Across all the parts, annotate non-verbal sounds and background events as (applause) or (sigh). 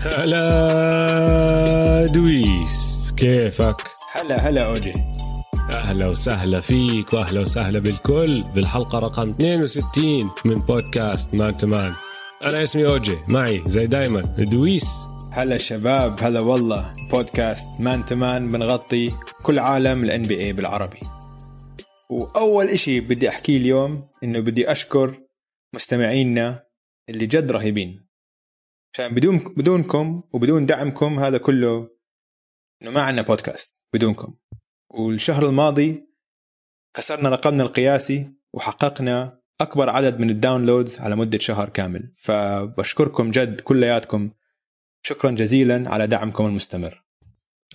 هلا دويس كيفك؟ هلا هلا أوجي. أهلا وسهلا فيك وأهلا وسهلا بالكل بالحلقة رقم 62 من بودكاست Man to Man. أنا اسمي أوجي معي زي دايما دويس. هلا شباب هلا والله. بودكاست Man to Man بنغطي كل عالم ال NBA بالعربي. وأول إشي بدي احكيه اليوم إنه بدي أشكر مستمعينا اللي جد رهيبين. عشان بدون بدونكم وبدون دعمكم هذا كله إنه ما عندنا بودكاست بدونكم. والشهر الماضي كسرنا رقمنا القياسي وحققنا أكبر عدد من الداونلودز على مدة شهر كامل. فبشكركم جد كلياتكم. شكرا جزيلا على دعمكم المستمر.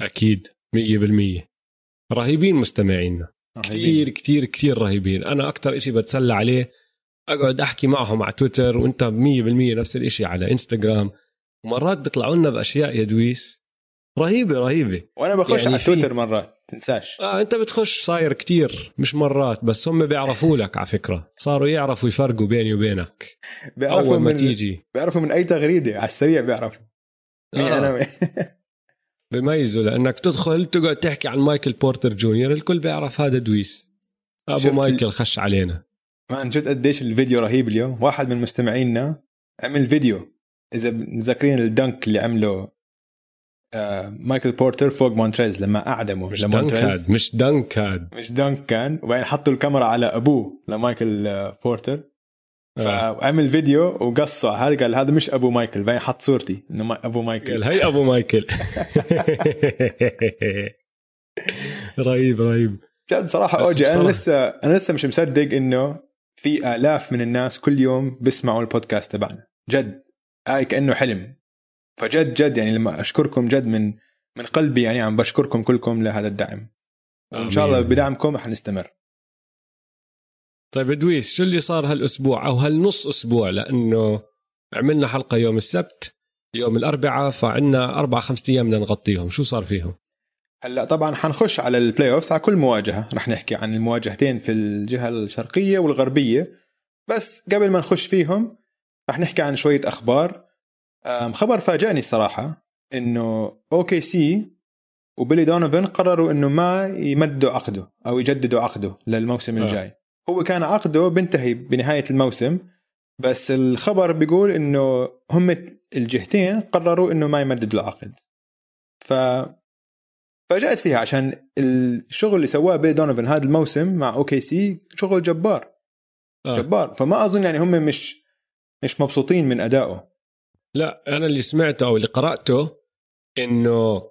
أكيد 100% رهيبين مستمعينا. كثير كثير كثير رهيبين. أنا أكثر شيء بتسلى عليه أقعد أحكي معهم على تويتر وأنت 100% نفس الشيء على إنستغرام. ومرات بيطلعوا لنا بأشياء يا دويس. رهيبة رهيبة. وأنا بخش يعني على تويتر مرات تنساش. آه أنت بتخش صاير كتير مش مرات بس هم بيعرفوا لك على فكرة. صاروا يعرفوا يفرقوا بيني وبينك. بيعرفوا أول ما من تيجي. بيعرفوا من أي تغريدة على السريع بيعرفوا. مين آه. أنا (laughs) بميزوا لأنك تدخل تقعد تحكي عن مايكل بورتر جونيور الكل بيعرف هذا دويس. أبو مايكل خش علينا. من جد قديش الفيديو رهيب اليوم. واحد من مستمعينا عمل فيديو. إذا متذكرين ال dunk اللي عمله آه مايكل بورتر فوق مونتريز لما أعدمه مش dunk لمونتريز هاد مش dunk هاد. مش dunk كان. وبعدين حطوا الكاميرا على أبوه لمايكل آه، بورتر. آه. فعمل فيديو وقصه. هذا قال هذا مش أبو مايكل. بعدين حط صورتي إنه ما- أبو قال مايكل هي أبو مايكل. (laughs) رهيب رهيب. جد صراحة أوجي أنا لسه أنا لسه مش مصدق إنه في آلاف من الناس كل يوم بيسمعوا البودكاست تبعنا. جد. هاي كأنه حلم. فجد جد يعني لما أشكركم جد من من قلبي يعني عم بشكركم كلكم لهذا الدعم. وإن شاء الله. بدعمكم حنستمر طيب دويس شو اللي صار هالأسبوع أو هالنص أسبوع؟ لأنه عملنا حلقة يوم السبت يوم الأربعاء فعنا أربع خمسة أيام بدنا نغطيهم شو صار فيهم؟ هلا طبعا حنخش على ال playoffs على كل مواجهة. رح نحكي عن المواجهتين في الجهة الشرقية والغربية. بس قبل ما نخش فيهم رح نحكي عن شوية أخبار. خبر فاجأني الصراحة إنه OKC وبيلي دونوفن قرروا إنه ما يمدوا عقده أو يجددوا عقده للموسم آه. الجاي. هو كان عقده بينتهي بنهاية الموسم بس الخبر بيقول إنه هم الجهتين قرروا إنه ما يمددوا العقد. ف فاجأت فيها عشان الشغل اللي سواه بيلي دونوفن هذا الموسم مع OKC شغل جبار. آه. جبار. فما أظن يعني هم مش مش مبسوطين من ادائه لا أنا اللي سمعته أو اللي قرأته إنه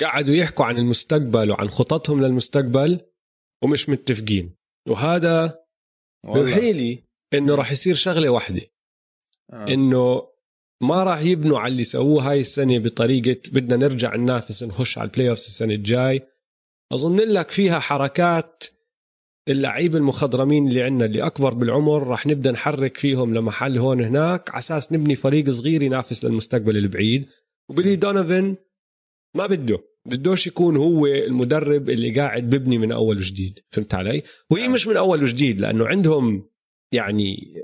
قعدوا يحكوا عن المستقبل وعن خططهم للمستقبل ومش متفقين. وهذا بوحي لي إنه راح يصير شغلة واحدة. آه. إنه ما راح يبنوا على اللي سووه هاي السنة بطريقة بدنا نرجع ننافس نخش على ال playoff السنة الجاي. أظن لك فيها حركات اللعيبه المخضرمين اللي عندنا اللي أكبر بالعمر راح نبدأ نحرك فيهم لمحل هون هناك. على أساس نبني فريق صغير ينافس للمستقبل البعيد. وبيلي دونوفن ما بده. بدوش يكون هو المدرب اللي قاعد ببني من أول وجديد. فهمت علي؟ وهي نعم. مش من أول وجديد لأنه عندهم يعني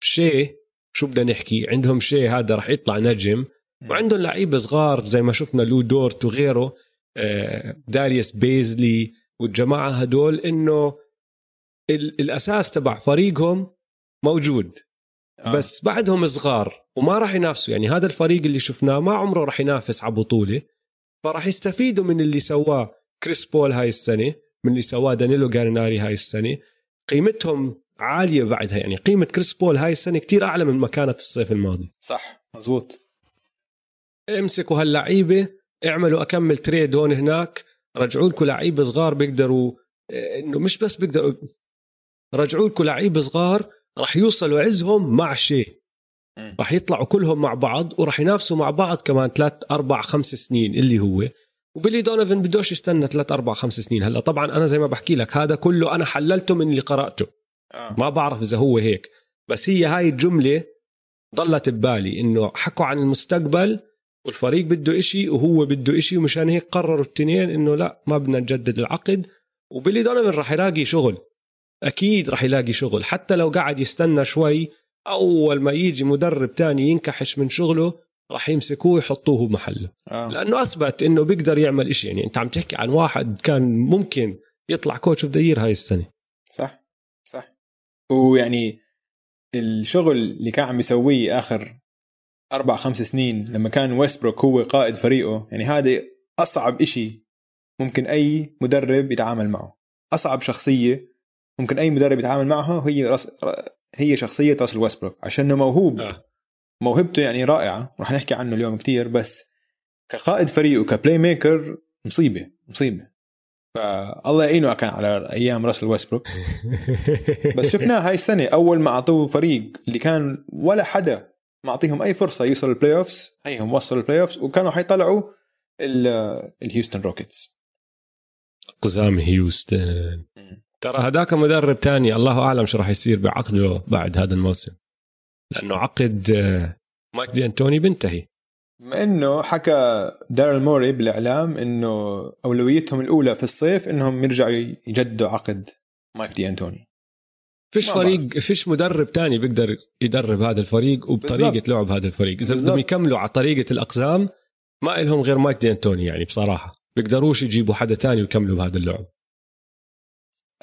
شيء شو بدنا نحكي؟ عندهم شيء هذا رح يطلع نجم. وعندهم لعيبة صغار زي ما شفنا لو دورت وغيره آه، داريوس بيزلي والجماعة هدول إنه ال- الأساس تبع فريقهم موجود. آه. بس بعدهم صغار وما راح ينافسوا. يعني هذا الفريق اللي شفناه ما عمره راح ينافس على بطولة. فراح يستفيدوا من اللي سواه كريس بول هاي السنة من اللي سواه دانيلو جاليناري هاي السنة. قيمتهم عالية بعدها. يعني قيمة كريس بول هاي السنة كتير أعلى من ما كانت الصيف الماضي. صح مزبوط. امسكوا هاللعيبة اعملوا أكمل trade هون هناك. رجعوا لكم لعيبه صغار بيقدروا إيه، إنه مش بس بيقدروا رجعوا لكم لعيبه صغار راح يوصلوا عزهم مع شاي. راح يطلعوا كلهم مع بعض وراح ينافسوا مع بعض كمان ثلاث أربع خمس سنين اللي هو. وبيلي دونيفن بدوش يستنى ثلاث أربع خمس سنين. هلأ طبعا أنا زي ما بحكي لك هذا كله أنا حللته من اللي قرأته. آه. ما بعرف إذا هو هيك. بس هي هاي الجملة ضلت ببالي إنه حكوا عن المستقبل والفريق بده إشي وهو بده إشي ومشان هيك قرروا التنين إنه لا ما بدنا نجدد العقد. وبيلي دونيفن راح يلاقي شغل. أكيد راح يلاقي شغل. حتى لو قعد يستنى شوي أول ما يجي مدرب تاني ينكحش من شغله راح يمسكوه ويحطوه محله آه. لأنه أثبت إنه بيقدر يعمل إشي. يعني أنت عم تحكي عن واحد كان ممكن يطلع كوتش ذا هاي السنة. ويعني الشغل اللي كان عم يسويه آخر أربع خمس سنين لما كان ويستبروك هو قائد فريقه يعني هذا أصعب إشي ممكن أي مدرب يتعامل معه. أصعب شخصية ممكن أي مدرب يتعامل معها هي رس... هي شخصية راسل ويستبروك عشان موهوب. آه. موهبته يعني رائعة رح نحكي عنه اليوم كتير بس كقائد فريق وك playmaker مصيبة مصيبة. فالله يعينه كان على أيام راسل ويستبروك. (laughs) بس شفناه هاي السنة أول ما أعطوه فريق اللي كان ولا حدا معطيهم أي فرصة يوصل ال play-offs هيهم وصلوا ال play-offs وكانوا حيطلعوا ال- ال Houston Rockets أقزام هيوستن ترى هذاك مدرب تاني الله أعلم شو راح يصير بعقده بعد هذا الموسم. لأنه عقد آه، مايك دي انتوني بينتهي بما إنه حكى دارل موري بالإعلام إنه أولويتهم الأولى في الصيف إنهم يرجعوا يجددوا عقد مايك دي أنتوني. فيش فريق فيش مدرب تاني بيقدر يدرب هذا الفريق وبطريقة بالضبط. لعب هذا الفريق. إذا. بدهم يكملوا على طريقة الأقزام ما لهم غير مايك دي أنتوني يعني بصراحة. بيقدروش يجيبوا حدا تاني ويكملوا بهذا اللعب.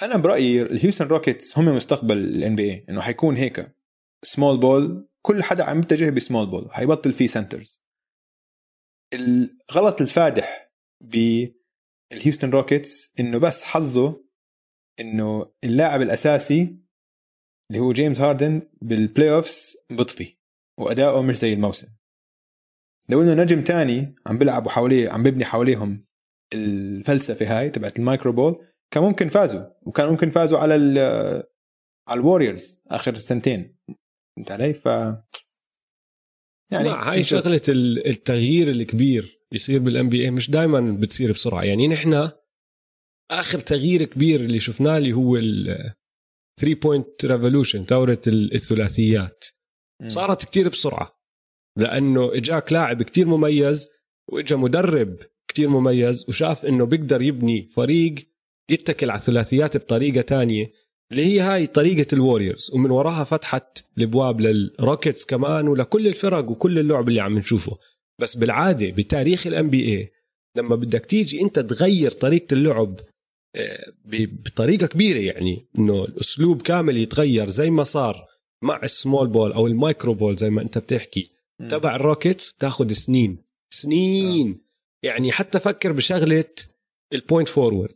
أنا برأيي ال Houston Rockets هم مستقبل ال NBA إنه حيكون هيك. small ball كل حدا عم يتجه ب small ball حيبطل فيه centers الغلط الفادح بال Houston Rockets إنه بس حظه إنه اللاعب الأساسي اللي هو جيمس هاردن بال play-offs بطفي وأداؤه مش زي الموسم. لو إنه نجم تاني عم بيلعبوا حواليه عم ببني حواليهم الفلسفة هاي تبعت ال micro ball كان ممكن فازوا وكان ممكن فازوا على على ال Warriors آخر سنتين. فهمت علي؟ ف يعني هاي. شغلة ال- التغيير الكبير يصير بال NBA مش دائما بتصير بسرعة يعني نحن آخر تغيير كبير اللي شفناه اللي هو ال 3 point revolution ثورة الثلاثيات. صارت كتير بسرعة لأنه إجاك لاعب كتير مميز وإجا مدرب كتير مميز وشاف إنه بيقدر يبني فريق يتكل على الثلاثيات بطريقة تانية اللي هي هاي طريقة ال Warriors ومن وراها فتحت الأبواب لل Rockets كمان ولكل الفرق وكل اللعب اللي عم نشوفه. بس بالعادة بتاريخ ال NBA لما بدك تيجي أنت تغير طريقة اللعب آه، ب- بطريقة كبيرة يعني إنه الأسلوب كامل يتغير زي ما صار مع ال small ball أو ال micro ball زي ما أنت بتحكي. مم. تبع ال Rockets بتاخذ سنين سنين. يعني حتى فكر بشغلة ال point forward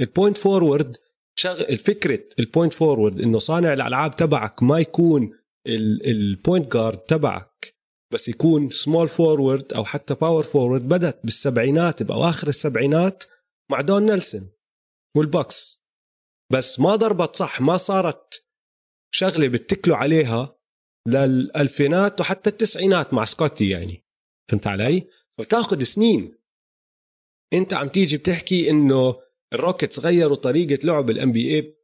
ال point forward شغل فكرة ال point forward إنه صانع الألعاب تبعك ما يكون ال point guard تبعك بس يكون small forward أو حتى power forward بدت بالسبعينات بأواخر السبعينات مع دون نيلسون وال Bucks. بس ما ضربت صح ما صارت شغلة بتكلوا عليها للألفينات وحتى التسعينات مع سكوتي يعني. فهمت علي؟ فبتاخذ سنين. أنت عم تيجي بتحكي إنه ال Rockets غيروا طريقة لعب ال NBA.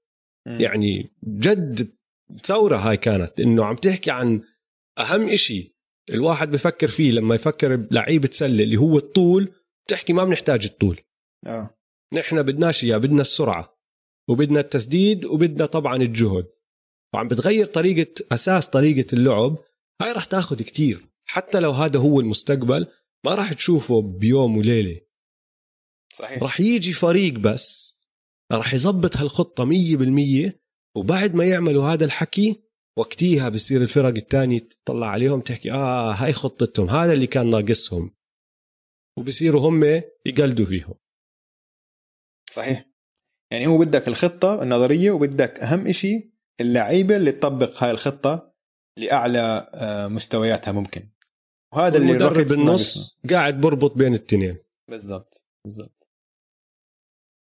يعني جد ثورة هاي كانت إنه عم تحكي عن أهم إشي الواحد بفكر فيه لما يفكر بلعيبة سله اللي هو الطول بتحكي ما بنحتاج الطول. آه. نحن بدناش اياه بدنا السرعة وبدنا التسديد وبدنا طبعا الجهد. وعم بتغير طريقة أساس طريقة اللعب هاي راح تاخذ كتير. حتى لو هذا هو المستقبل ما راح تشوفه بيوم وليلة. صحيح. راح يجي فريق بس راح يظبط هالخطة مية بالمية وبعد ما يعملوا هذا الحكي وقتيها بصير الفرق التانية تطلع عليهم تحكي آه هاي خطتهم هذا اللي كان ناقصهم. وبصيروا هم يقلدوا فيهم. صحيح. يعني هو بدك الخطة النظرية وبدك أهم إشي اللعيبة اللي تطبق هاي الخطة لأعلى آه، مستوياتها ممكن. وهذا اللي المدرب ناقصنا. بالنص قاعد بربط بين التنين. بالضبط بالضبط.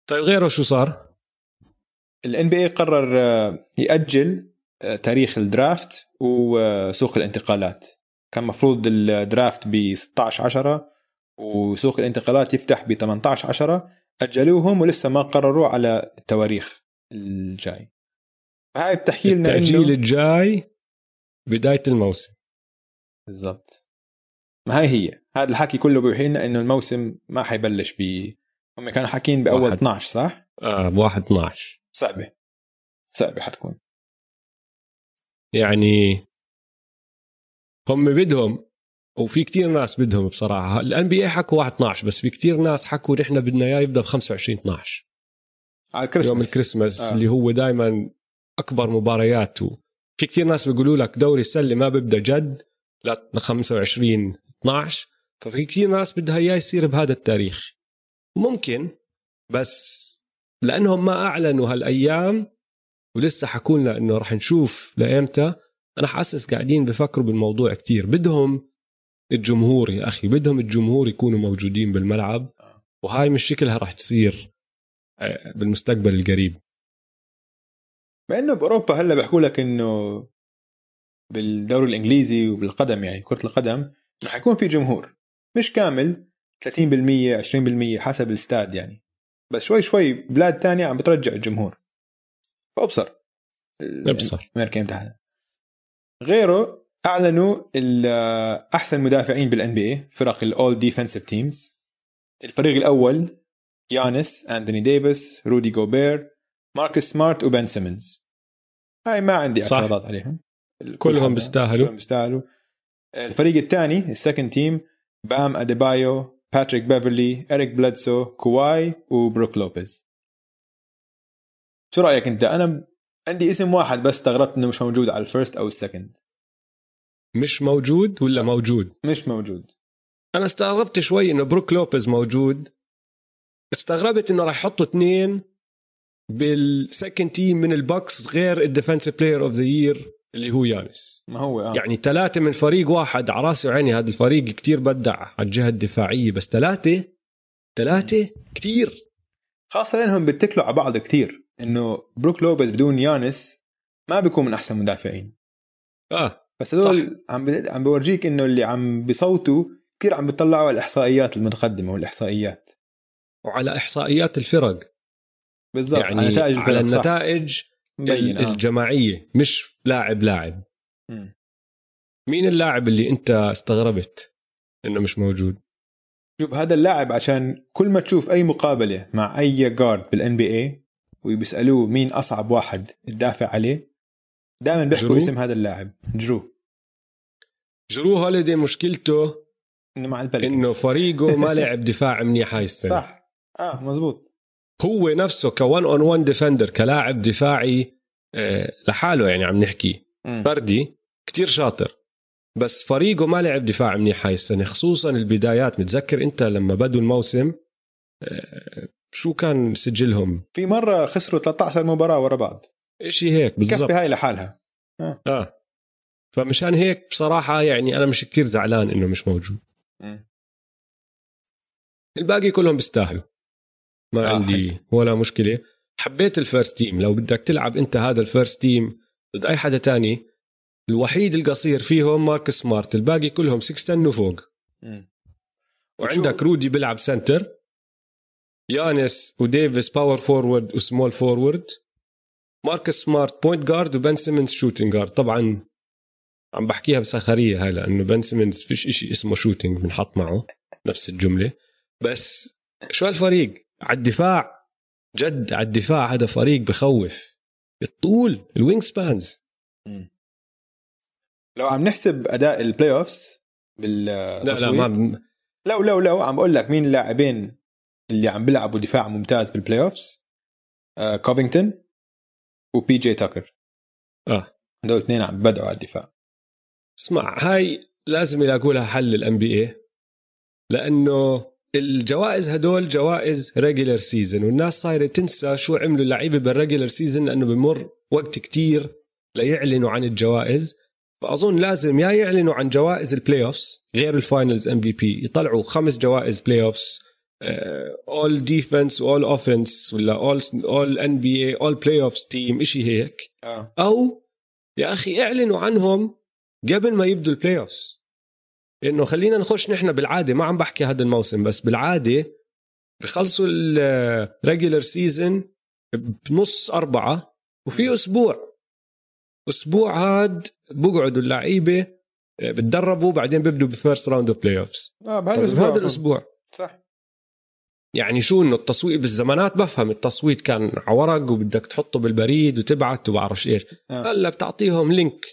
طيب غيره شو صار؟ الان بي قرر آه، يأجل آه، تاريخ الدرافت وسوق الانتقالات. كان مفروض الدرافت ب 16 10 وسوق الانتقالات يفتح ب 18 10 أجلوهم ولسه ما قرروا على التواريخ الجاي. فهاي بتحكي لنا التأجيل انه الجاي بداية الموسم. بالضبط. ما هاي هي. هذا الحكي كله بيوحي لنا إنه الموسم ما حيبلش ب هم كانوا حاكين بأول واحد. 12 صح؟ آه بواحد 12 صعبة. صعبة حتكون. يعني هم بدهم وفي كتير ناس بدهم بصراحة. الان بي اي حكوا 1 12 بس في كتير ناس حكوا نحن بدنا إياه يبدأ ب 25 12 على الكريسماس. يوم الكريسماس آه. اللي هو دائما أكبر مباريات. و... في كتير ناس بيقولوا لك دوري السلة ما بيبدأ جد ل 25 12 ففي كتير ناس بدها إياه يصير بهذا التاريخ. ممكن بس لأنهم ما أعلنوا هالأيام ولسه حكوا لنا إنه رح نشوف لايمتى أنا حاسس قاعدين بفكروا بالموضوع كتير. بدهم الجمهور يا أخي بدهم الجمهور يكونوا موجودين بالملعب وهاي مش شكلها رح تصير آه، بالمستقبل القريب. مع إنه بأوروبا هلأ بيحكوا لك إنه بالدوري الإنجليزي وبالقدم يعني كرة القدم رح يكون في جمهور مش كامل. 30% 20% حسب الاستاد يعني. بس شوي شوي بلاد تانية عم بترجع الجمهور. فأبصر. أبصر. الامريكا امتحان غيره أعلنوا أحسن مدافعين بال NBA فرق الأول defensive teams الفريق الأول يانس انتوني ديفيس رودي جوبير ماركس سمارت وبن سيمنز هاي ما عندي. اعتراضات عليهم. كل كلهم بيستاهلوا. كلهم بيستاهلوا. الفريق الثاني ال second team بام اديبايو باتريك بيفرلي اريك بلادسو كواي وبروك لوبيز شو رأيك أنت؟ أنا عندي اسم واحد بس استغربت إنه مش موجود على ال first أو ال second مش موجود ولا موجود؟ مش موجود. أنا استغربت شوي إنه بروك لوبيز موجود. استغربت إنه راح يحطوا اثنين بال second team من ال Bucks غير ال defensive player of the year اللي هو يانس ما هو آه. يعني ثلاثة من فريق واحد على رأسي وعيني هذا الفريق كتير بدع على الجهة الدفاعية بس ثلاثة ثلاثة كتير خاصة لانهم بيتكلوا على بعض كتير إنه بروك لوبيز بدون يانس ما بيكون من أحسن مدافعين آه بس هذول عم بي... عم بورجيك إنه اللي عم بيصوتوا كثير عم بيطلعوا على الإحصائيات المتقدمة والإحصائيات وعلى إحصائيات الفرق بالضبط يعني على نتائج على الفرق، صح. النتائج ال- آه. الجماعية مش لاعب لاعب. مين اللاعب اللي انت استغربت انه مش موجود؟ شوف هذا اللاعب عشان كل ما تشوف أي مقابلة مع أي guard بال NBA وبيسالوه مين أصعب واحد تدافع عليه دائما بيحكوا؟ اسم هذا اللاعب جرو. جرو هوليدي مشكلته إنه مع ال Pelicans. إنه فريقه ما (laughs) لعب دفاع منيح هاي السنة. صح. آه مزبوط. هو نفسه ك one on 1 defender كلاعب دفاعي لحاله يعني عم نحكي. فردي كتير شاطر بس فريقه ما لعب دفاع منيح هاي السنة خصوصا البدايات. متذكر أنت لما بدوا الموسم آه، شو كان سجلهم؟ في مرة خسروا 13 مباراة ورا بعض. إشي هيك بالضبط. هاي لحالها. آه. فمشان هيك بصراحة يعني أنا مش كتير زعلان إنه مش موجود. مم. الباقي كلهم بيستاهلوا. ما آه، آه عندي ولا مشكلة. حبيت ال first team. لو بدك تلعب انت هذا ال first team ضد أي حدا تاني الوحيد القصير فيهم مارك سمارت الباقي كلهم 6 وفوق. وعندك رودي بيلعب center. يانس وديفيس power forward و small forward ماركس سمارت point guard وبن سيمنز shooting guard طبعا عم بحكيها بسخريه هاي لأنه بن سيمنز فيش إشي اسمه shooting بنحط معه. نفس الجملة. بس شو هالفريق؟ على الدفاع. جد على الدفاع هذا فريق بخوف. الطول ال wingspans. لو عم نحسب أداء ال play-offs لا بالتصويت لا ما لو لو لو عم بقول لك مين اللاعبين اللي عم بيلعبوا دفاع ممتاز بال play-offs آه كوفينغتون وبي جي تاكر آه. هدول اثنين عم بدعوا على الدفاع. اسمع هاي لازم يلاقوا لها حل ال NBA لأنه الجوائز هدول جوائز regular season والناس صايرة تنسى شو عملوا اللعيبة بال regular season لأنه بمر وقت كتير ليعلنوا عن الجوائز. فأظن لازم يا يعلنوا عن جوائز ال playoffs غير ال finals MVP يطلعوا خمس جوائز playoffs all defense all offense ولا all all NBA all playoffs team شيء هيك. آه. أو يا أخي اعلنوا عنهم قبل ما يبدوا ال playoffs إنه خلينا نخش نحن بالعادة ما عم بحكي هذا الموسم بس بالعادة بخلصوا ال regular season بنص أربعة وفي أسبوع. أسبوع هاد بقعدوا اللعيبة بتدربوا بعدين بيبدوا ب first round of playoffs آه بهذا الأسبوع هذا الأسبوع. صح. يعني شو إنه التصويت بالزمانات بفهم التصويت كان على ورق وبدك تحطه بالبريد وتبعت وبعرفش إيش. آه. هلأ بتعطيهم link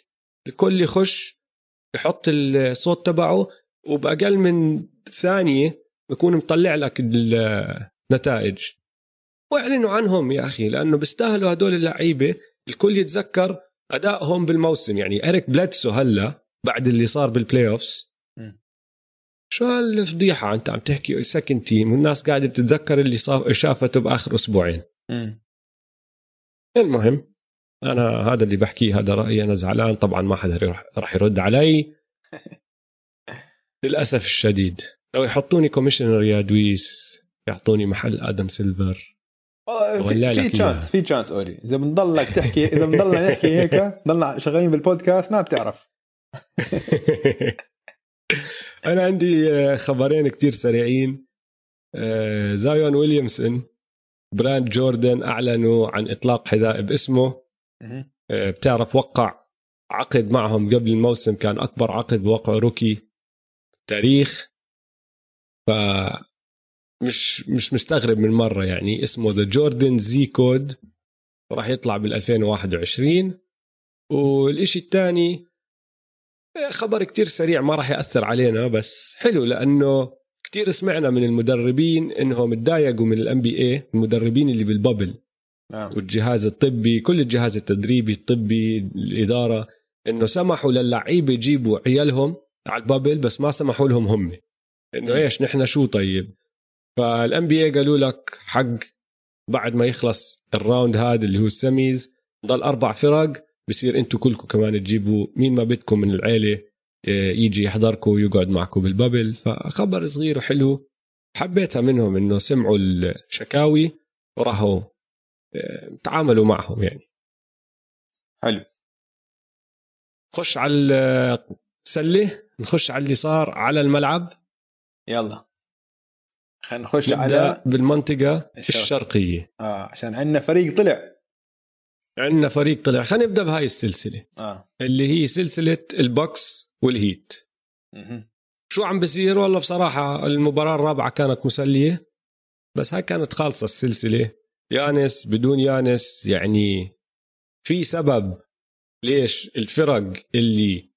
الكل يخش يحط الصوت تبعه وبأقل من ثانية بكون مطلع لك النتائج. واعلنوا عنهم يا أخي لأنه بيستاهلوا هدول اللعيبة. الكل يتذكر أدائهم بالموسم. يعني إريك بليدسو هلا بعد اللي صار بال playoffs شو هالفضيحة أنت عم تحكي؟ second team والناس قاعدة بتتذكر اللي شافته بآخر أسبوعين. م. المهم. أنا هذا اللي بحكيه هذا رأيي أنا زعلان طبعا ما حدا راح يرد علي. (laughs) للأسف الشديد. لو يحطوني commissioner يا دويس يعطوني محل آدم سيلفر. في في تشانس في تشانس أوري. إذا بنضلك تحكي إذا بنضلنا نحكي هيك ضلنا شغالين بالبودكاست ما بتعرف. (laughs) (laughs) أنا عندي آه، خبرين كتير سريعين. آه، زايون ويليامسون brand جوردن أعلنوا عن إطلاق حذاء باسمه. بتعرف وقع عقد معهم قبل الموسم كان أكبر عقد بوقع rookie بتاريخ. ف مش مش مستغرب من مرة يعني اسمه the Jordan Z Code راح يطلع بال 2021 والشيء الثاني خبر كتير سريع ما راح يأثر علينا بس حلو لأنه كتير سمعنا من المدربين إنهم تضايقوا من ال NBA المدربين اللي بال bubble. نعم. والجهاز الطبي كل الجهاز التدريبي الطبي الإدارة إنه سمحوا للعيبة يجيبوا عيالهم على ال bubble بس ما سمحوا لهم هم. إنه إيش نحن شو طيب؟ فال NBA قالوا لك حق بعد ما يخلص ال round هذا اللي هو ال semis ضل أربع فرق بصير أنتم كلكم كمان تجيبوا مين ما بدكم من العيلة آه، يجي يحضركم ويقعد معكم بالبابل. فخبر صغير وحلو حبيتها منهم إنه سمعوا الشكاوي وراحوا تعاملوا معهم يعني. حلو. خش على السله نخش على اللي صار على الملعب. يلا. خلينا نخش على بالمنطقة الشرقية. آه عشان عندنا فريق طلع. عندنا فريق طلع. خلينا نبدأ بهاي السلسلة. آه. اللي هي سلسلة البوكس والهيت. م- شو عم بصير والله بصراحة المباراة الرابعة كانت مسلية بس هاي كانت خالصة السلسلة. يانس بدون يانس يعني في سبب ليش الفرق اللي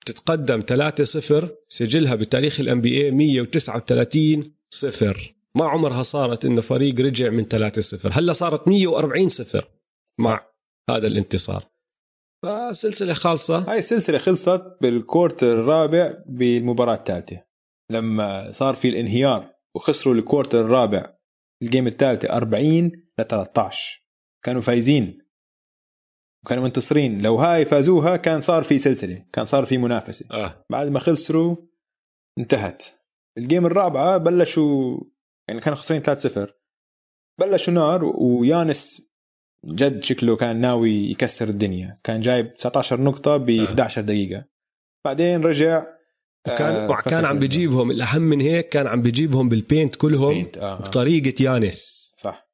بتتقدم 3-0 سجلها بتاريخ ال NBA 139 صفر. ما عمرها صارت إنه فريق رجع من 3-0 هلا صارت 140 صفر مع هذا الانتصار. فسلسلة خالصة. هاي السلسلة خلصت بال quarter الرابع بالمباراة الثالثة. لما صار في الانهيار وخسروا ال quarter الرابع ال game الثالثه 40 ل 13 كانوا فايزين. وكانوا منتصرين. لو هاي فازوها كان صار في سلسلة كان صار في منافسة. آه. بعد ما خسروا انتهت. ال game الرابعة بلشوا يعني كانوا خسرين 3-0 بلشوا نار ويانس جد شكله كان ناوي يكسر الدنيا. كان جايب 19 نقطة ب 11 دقيقة. بعدين رجع وكان آه كان عم بيجيبهم الأهم من هيك كان عم بيجيبهم بال paint كلهم paint. آه. بطريقة يانس صح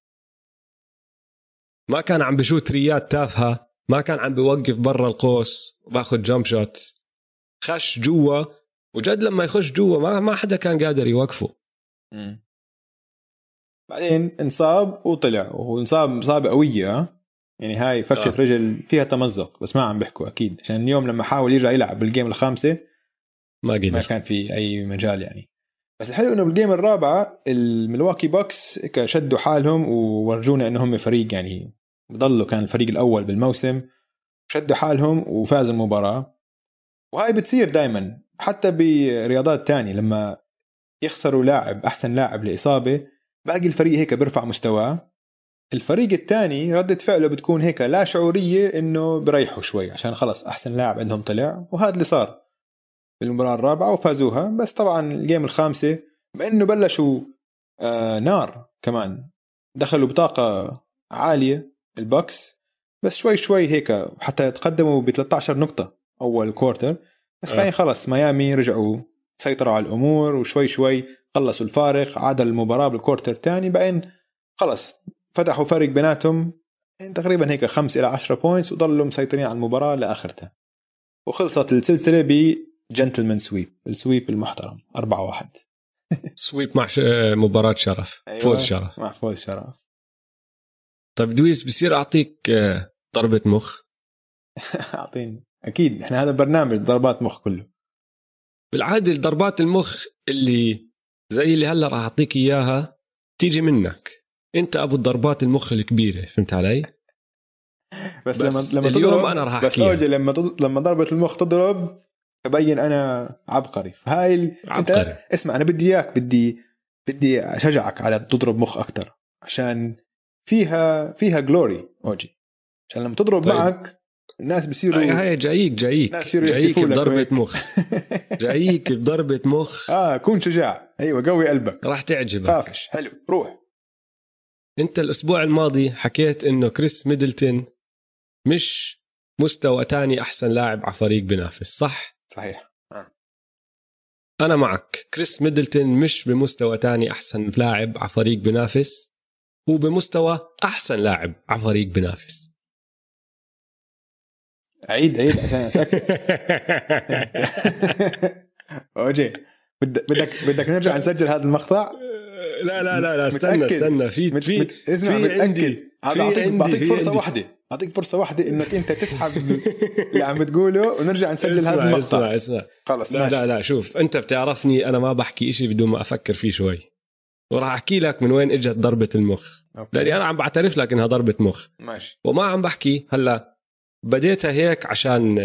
ما كان عم بشوت ثريات تافهة ما كان عم بيوقف برا القوس وباخذ jump shot خش جوا وجد لما يخش جوا ما ما حدا كان قادر يوقفه م. بعدين انصاب وطلع وانصاب اصابه قوية يعني هاي فكشة آه. رجل فيها تمزق بس ما عم بيحكوا أكيد عشان اليوم لما حاول يرجع يلعب بال game الخامسة ما قدر. ما كان في أي مجال يعني. بس الحلو إنه بال game الرابعة الملواكي بوكس شدوا حالهم وورجونا انه هم فريق يعني بضلوا كان الفريق الأول بالموسم. شدوا حالهم وفازوا المباراة. وهاي بتصير دائما حتى برياضات تانية لما يخسروا لاعب أحسن لاعب لإصابة باقي الفريق هيك بيرفع مستواه. الفريق الثاني ردة فعله بتكون هيك لا شعورية إنه بريحوا شوي عشان خلص أحسن لاعب عندهم طلع وهذا اللي صار. بالمباراة الرابعة وفازوها. بس طبعا الجيم الخامسة بانه بلشوا آه نار كمان. دخلوا بطاقة عالية البوكس. بس شوي شوي هيك حتى تقدموا ب 13 نقطة أول quarter بس بعدين خلص ميامي رجعوا سيطروا على الأمور وشوي شوي خلصوا الفارق عاد المباراة بال quarter الثاني. بعدين خلص فتحوا فرق بيناتهم. يعني تقريبا هيك 5 إلى 10 points وضلوا مسيطرين على المباراة لآخرتها. وخلصت السلسلة ب gentleman's sweep السويب المحترم. 4 1 سويب مع مباراة شرف. أيوة. فوز شرف. مع فوز شرف. طيب دويس بصير أعطيك آه، ضربة مخ؟ (laughs) أعطيني. أكيد. إحنا هذا برنامج ضربات مخ كله. بالعادة ضربات المخ اللي زي اللي هلا راح أعطيك إياها تيجي منك. أنت أبو الضربات المخ الكبيرة فهمت علي؟ بس, (laughs) بس لما لما اليوم تضرب أنا راح بس أحكيها. أوجي لما. لما ضربة المخ تضرب تبين أنا عبقري. هاي ال... عبقري. انت اسمع أنا بدي إياك بدي بدي أشجعك على تضرب مخ أكثر عشان فيها فيها جلوري أوجي. عشان لما تضرب طيب. معك الناس بيصيروا هاي هاي جايك جايك. جايك بضربة. مخ. (laughs) جايك بضربة مخ. آه كون شجاع. أيوه قوي قلبك. راح تعجبك. خافش. حلو. روح. أنت الأسبوع الماضي حكيت إنه كريس ميدلتون مش مستوى تاني أحسن لاعب على فريق بينافس صح؟ صحيح أنا معك كريس ميدلتون مش بمستوى تاني أحسن لاعب على فريق بينافس هو بمستوى أحسن لاعب على فريق بينافس عيد عيد عشان أتأكد (laughs) (laughs) أوجي بدك بدك بدك نرجع نسجل هذا المقطع لا لا لا لا استنى متأكد. استنى في. في. اسمع في متأكد عندي هذا اعطيك بعطيك فرصة عندي. واحدة. اعطيك فرصة واحدة إنك أنت تسحب (laughs) اللي عم بتقوله ونرجع نسجل هذا المقطع. اسمع اسمع. خلص لا ماشي. لا لا شوف أنت بتعرفني أنا ما بحكي إشي بدون ما أفكر فيه شوي. وراح أحكي لك من وين إجت ضربة المخ. okay. لأني أنا عم بعترف لك إنها ضربة مخ. ماشي. وما عم بحكي هلا بديتها هيك عشان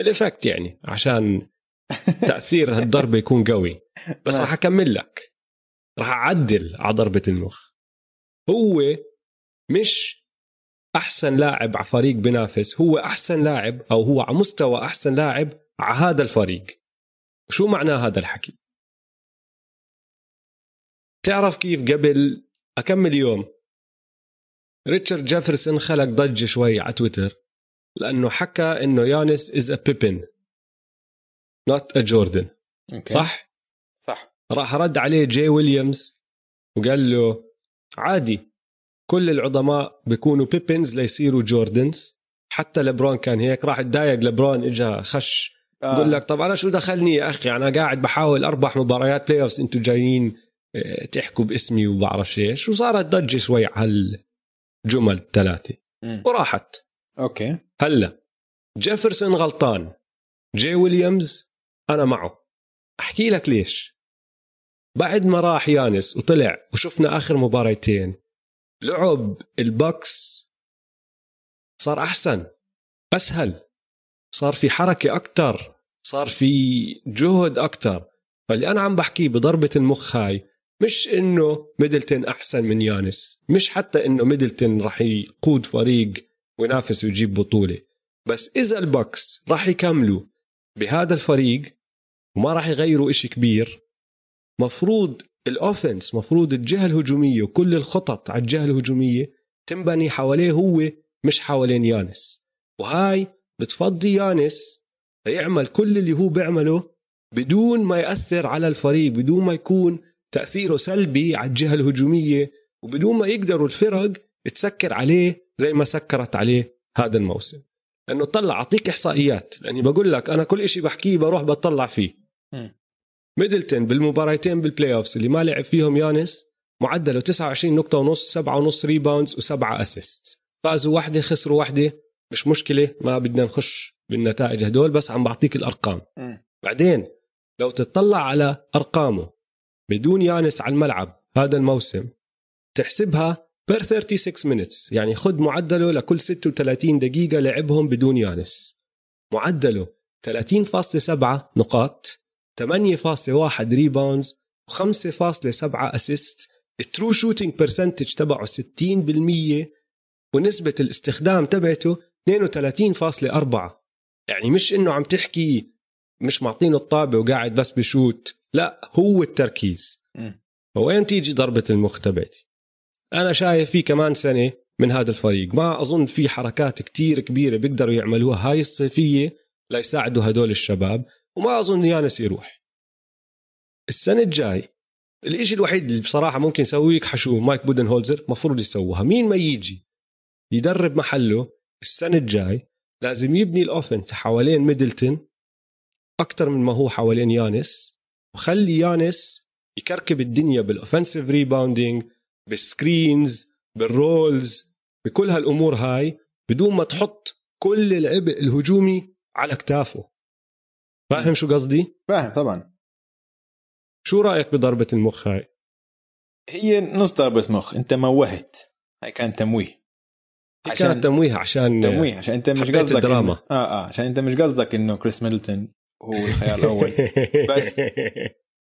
ال effect يعني عشان (laughs) تأثير هالضربة يكون قوي. بس. راح أكمل لك. راح أعدل على ضربة المخ. هو مش أحسن لاعب على فريق بينافس هو أحسن لاعب أو هو على مستوى أحسن لاعب على هذا الفريق. شو معناه هذا الحكي؟ تعرف كيف قبل أكمل يوم ريتشارد جيفرسون خلق ضجة شوي على تويتر لأنه حكى إنه يانس is a Pippen not a Jordan. صح؟ صح. راح رد عليه جاي ويليامز وقال له عادي كل العظماء بيكونوا Pippens ليصيروا Jordans. حتى لبرون كان هيك راح تضايق لبرون اجى خش. آه. بقول لك طب أنا شو دخلني يا أخي؟ أنا قاعد بحاول أربح مباريات playoffs أنتم جايين آه، تحكوا باسمي وبعرف إيش. وصارت ضجة شوي على الجمل الثلاثة. وراحت. okay. هلا جيفرسون غلطان. جاي ويليامز أنا معه. أحكي لك ليش. بعد ما راح يانس وطلع وشفنا آخر مباريتين لعب ال Bucks صار أحسن أسهل صار في حركة أكثر صار في جهد أكثر فاللي أنا عم بحكيه بضربة المخ هاي مش إنه ميدلتون أحسن من يانس مش حتى إنه ميدلتون راح يقود فريق وينافس ويجيب بطولة. بس إذا ال Bucks راح يكملوا بهذا الفريق وما راح يغيروا إشي كبير مفروض ال offense مفروض الجهة الهجومية وكل الخطط على الجهة الهجومية تنبني حواليه هو مش حوالين يانس. وهاي بتفضي يانس ليعمل كل اللي هو بيعمله بدون ما يأثر على الفريق بدون ما يكون تأثيره سلبي على الجهة الهجومية وبدون ما يقدروا الفرق تسكر عليه زي ما سكرت عليه هذا الموسم. لأنه طلع أعطيك إحصائيات. لأني بقول لك أنا كل إشي بحكيه بروح بطلع فيه. ميدلتون بالمباريتين بال playoffs اللي ما لعب فيهم يانس معدله 29 نقطة ونص 7 ونص rebounds وسبعة assist فازوا واحدة خسروا واحدة. مش مشكلة ما بدنا نخش بالنتائج هدول بس عم بعطيك الأرقام. مم. بعدين لو تطلع على أرقامه بدون يانس على الملعب هذا الموسم تحسبها per 36 minutes. يعني خد معدله لكل 36 دقيقة لعبهم بدون يانس. معدله 30.7 نقاط. 8.1 rebounds و5.7 assist ال true shooting percentage تبعه 60% ونسبة الاستخدام تبعته 32.4 يعني مش إنه عم تحكي مش معطينه الطابة وقاعد بس بشوت. لا هو التركيز. مم. فوين تيجي ضربة المخ تبعتي؟ أنا شايف في كمان سنة من هذا الفريق. ما أظن في حركات كتير كبيرة بيقدروا يعملوها. هاي الصيفية ليساعدوا هدول الشباب. وما أظن يانس يروح. السنة الجاي الإشي الوحيد اللي بصراحة ممكن يسويه يكحشوه مايك بودن هولزر مفروض يسووها. مين ما يجي يدرب محله السنة الجاي لازم يبني ال offense حوالين ميدلتون أكتر من ما هو حوالين يانس وخلي يانس يكركب الدنيا بال offensive rebounding بال screens بال rolls بكل هالأمور هاي بدون ما تحط كل العبء الهجومي على كتافه. فاهم شو قصدي؟ فاهم طبعا. شو رأيك بضربة المخ هاي؟ هي نص ضربة مخ انت موهت. هاي كان تمويه. هي كانت تمويه عشان تمويه عشان انت مش قصدك الدراما. إنه- آه آه عشان انت مش قصدك إنه كريس ميدلتون هو الخيار الأول. (laughs) بس-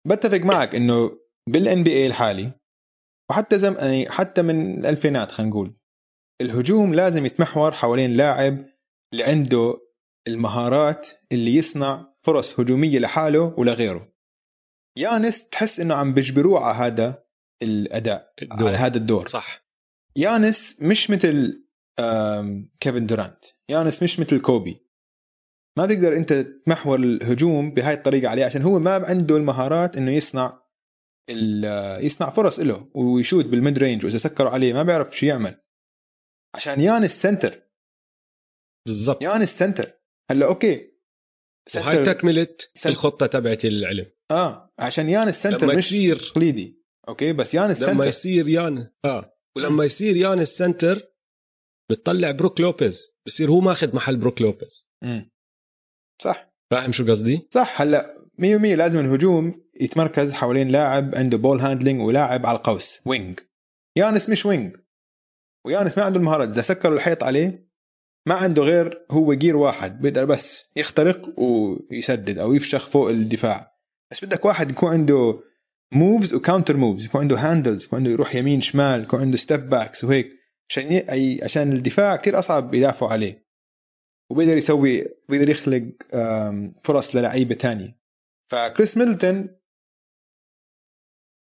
بتفق معك إنه بال NBA الحالي وحتى زم يعني حتى من الألفينات خلينا نقول الهجوم لازم يتمحور حوالين لاعب اللي عنده المهارات اللي يصنع فرص هجومية لحاله ولغيره. يانس تحس إنه عم بيجبروه على هذا الأداء الدور. على هذا الدور. صح. يانس مش مثل كيفن دورانت. يانس مش مثل كوبي. ما تقدر أنت تمحور الهجوم بهاي الطريقة عليه عشان هو ما عنده المهارات إنه يصنع يصنع فرص له ويشوت بال mid range وإذا سكروا عليه ما بيعرف شو يعمل. عشان يانس center. بالضبط. يانس center. هلأ okay وهاي تكمله center. الخطة تبعتي للعلم آه عشان يانس center لما مش يصير تقليدي okay؟ بس يانس لما center يصير يان آه. ولما يصير يان ال center بتطلع بروك لوبيز. بصير هو ماخذ محل بروك لوبيز. مم. صح. فاهم شو قصدي؟ صح. هلا 100% لازم الهجوم يتمركز حوالين لاعب عنده ball handling ولاعب على القوس. wing يانس مش wing ويانس ما عنده المهارات. إذا سكروا الحيط عليه ما عنده غير هو gear واحد بيقدر بس يخترق ويسدد أو يفشخ فوق الدفاع. بس بدك واحد يكون عنده moves و counter moves يكون عنده handles يكون عنده يروح يمين شمال يكون عنده step backs وهيك عشان ي... عشان الدفاع كتير أصعب يدافعوا عليه. وبيقدر يسوي بيقدر يخلق فرص للعيبة تانية. فكريس ميدلتون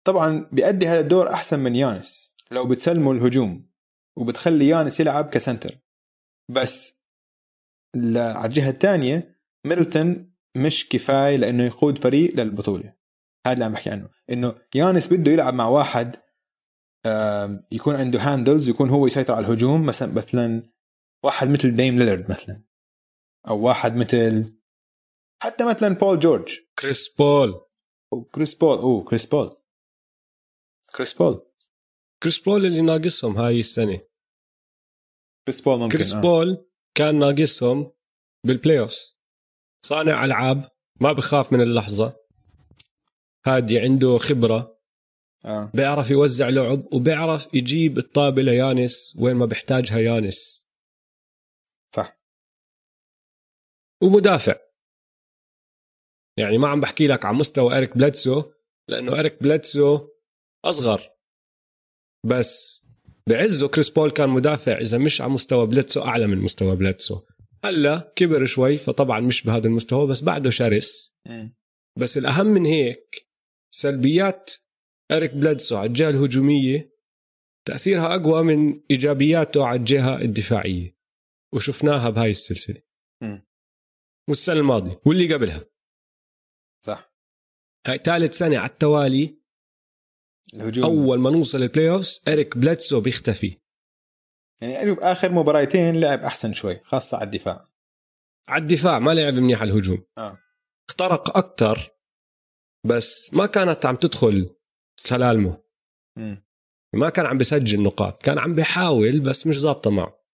طبعا بيأدي هذا الدور أحسن من يانس لو بتسلموا الهجوم وبتخلي يانس يلعب ك center. بس على الجهة الثانية ميدلتون مش كفاية لأنه يقود فريق للبطولة. هذا اللي عم بحكي عنه. إنه يانس بده يلعب مع واحد يكون عنده handles يكون هو يسيطر على الهجوم مثلا مثلا واحد مثل ديم ليلرد مثلا. أو واحد مثل حتى مثلا بول جورج كريس بول وكريس بول اوه كريس بول كريس بول كريس بول اللي ناقصهم هاي السنة. كريس بول ممكن كريس آه. بول كان ناقصهم بال playoff صانع ألعاب ما بخاف من اللحظة. هادي عنده خبرة. آه. بيعرف يوزع لعب وبيعرف يجيب الطابة ليانس وين ما بيحتاجها يانس. صح. ومدافع. يعني ما عم بحكي لك عن مستوى إريك بليدسو لأنه إريك بليدسو أصغر. بس بعزه كريس بول كان مدافع إذا مش على مستوى بليدسو أعلى من مستوى بليدسو هلا كبر شوي فطبعا مش بهذا المستوى بس بعده شرس. مم. بس الأهم من هيك سلبيات إريك بليدسو على الجهة الهجومية تأثيرها أقوى من إيجابياته على الجهة الدفاعية. وشفناها بهاي السلسلة. مم. والسنة الماضية واللي قبلها. صح. هاي ثالث سنة على التوالي الهجوم. أول ما نوصل ال playoffs إريك بليدسو بيختفي. يعني أيوب آخر مباراتين لعب أحسن شوي خاصة على الدفاع. على الدفاع ما لعب منيح على الهجوم. آه. اخترق أكثر بس ما كانت عم تدخل سلالمه. ما كان عم بسجل نقاط كان عم بيحاول بس مش ظابطة معه.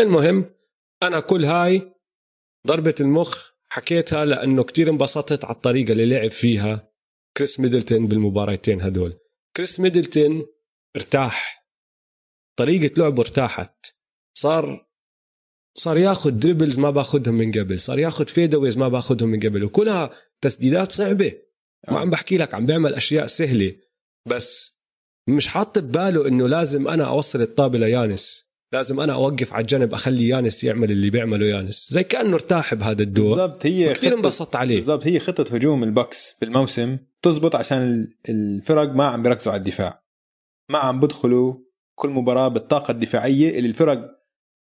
المهم أنا كل هاي ضربة المخ حكيتها لأنه كتير انبسطت على الطريقة اللي لعب فيها. كريس ميدلتون بالمباراتين هدول كريس ميدلتون ارتاح. طريقة لعبه ارتاحت. صار صار ياخذ dribbles ما باخذهم من قبل. صار ياخذ fadeaways ما باخذهم من قبل. وكلها تسديدات صعبة. ما عم بحكي لك عم بيعمل أشياء سهلة. بس مش حاط بباله إنه لازم أنا أوصل الطابة ليانس. لازم أنا أوقف على الجنب أخلي يانس يعمل اللي بيعمله يانس. زي كأنه ارتاح بهذا الدور. بالضبط هي كثير انبسطت عليه. بالضبط هي خطة هجوم البكس بالموسم. تزبط عشان ال- الفرق ما عم بيركزوا على الدفاع. ما عم بدخلوا كل مباراة بالطاقة الدفاعية اللي الفرق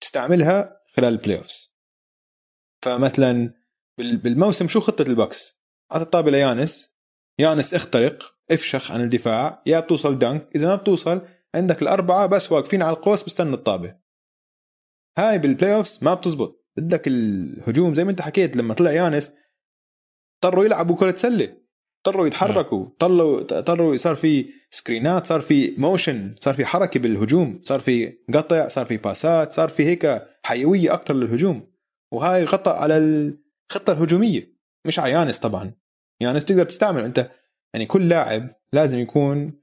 تستعملها خلال ال playoffs فمثلا بال- بالموسم شو خطة البكس اعطى الطابة ليانس. يانس اخترق افشخ عن الدفاع. يا بتوصل dunk إذا ما بتوصل عندك الأربعة بس واقفين على القوس بستنوا الطابة. هاي بال playoffs ما بتزبط. بدك الهجوم زي ما انت حكيت لما طلع يانس اضطروا يلعبوا كرة سلة. اضطروا يتحركوا. اضطروا اضطروا صار في سكرينات صار في motion صار في حركة بالهجوم صار في قطع صار في باسات صار في هيك حيوية أكتر للهجوم. وهاي غطى على الخطة الهجومية. مش على يانس طبعا. يانس تقدر تستعمله. أنت يعني كل لاعب لازم يكون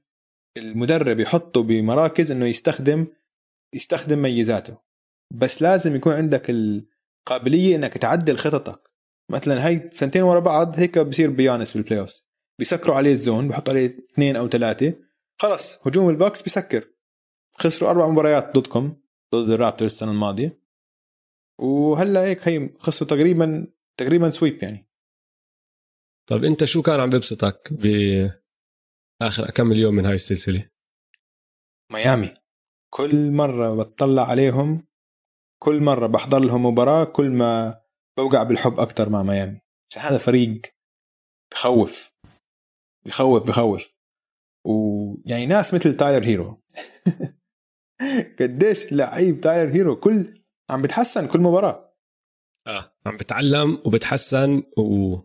المدرب يحطه بمراكز إنه يستخدم يستخدم ميزاته. بس لازم يكون عندك القابلية إنك تعدل خططك. مثلا هاي سنتين ورا بعض هيك بصير بيانس بال playoff بيسكروا عليه ال zone بحط عليه اثنين أو ثلاثة. خلص هجوم البكس بيسكر. خسروا أربع مباريات ضدكم ضد الرابتر السنة الماضية. وهلا هيك هي خسروا تقريبا تقريبا سويب يعني. طب أنت شو كان عم بيبسطك باخر كم اليوم من هاي السلسلة؟ ميامي. كل مرة بتطلع عليهم كل مرة بحضر لهم مباراة كل ما بوقع بالحب أكثر مع ميامي. عشان هذا فريق بخوف. بخوف بخوف. ويعني ناس مثل تايلر هيرو (laughs) قديش لعيب تايلر هيرو كل عم بتحسن كل مباراة. آه. عم بتعلم وبتحسن و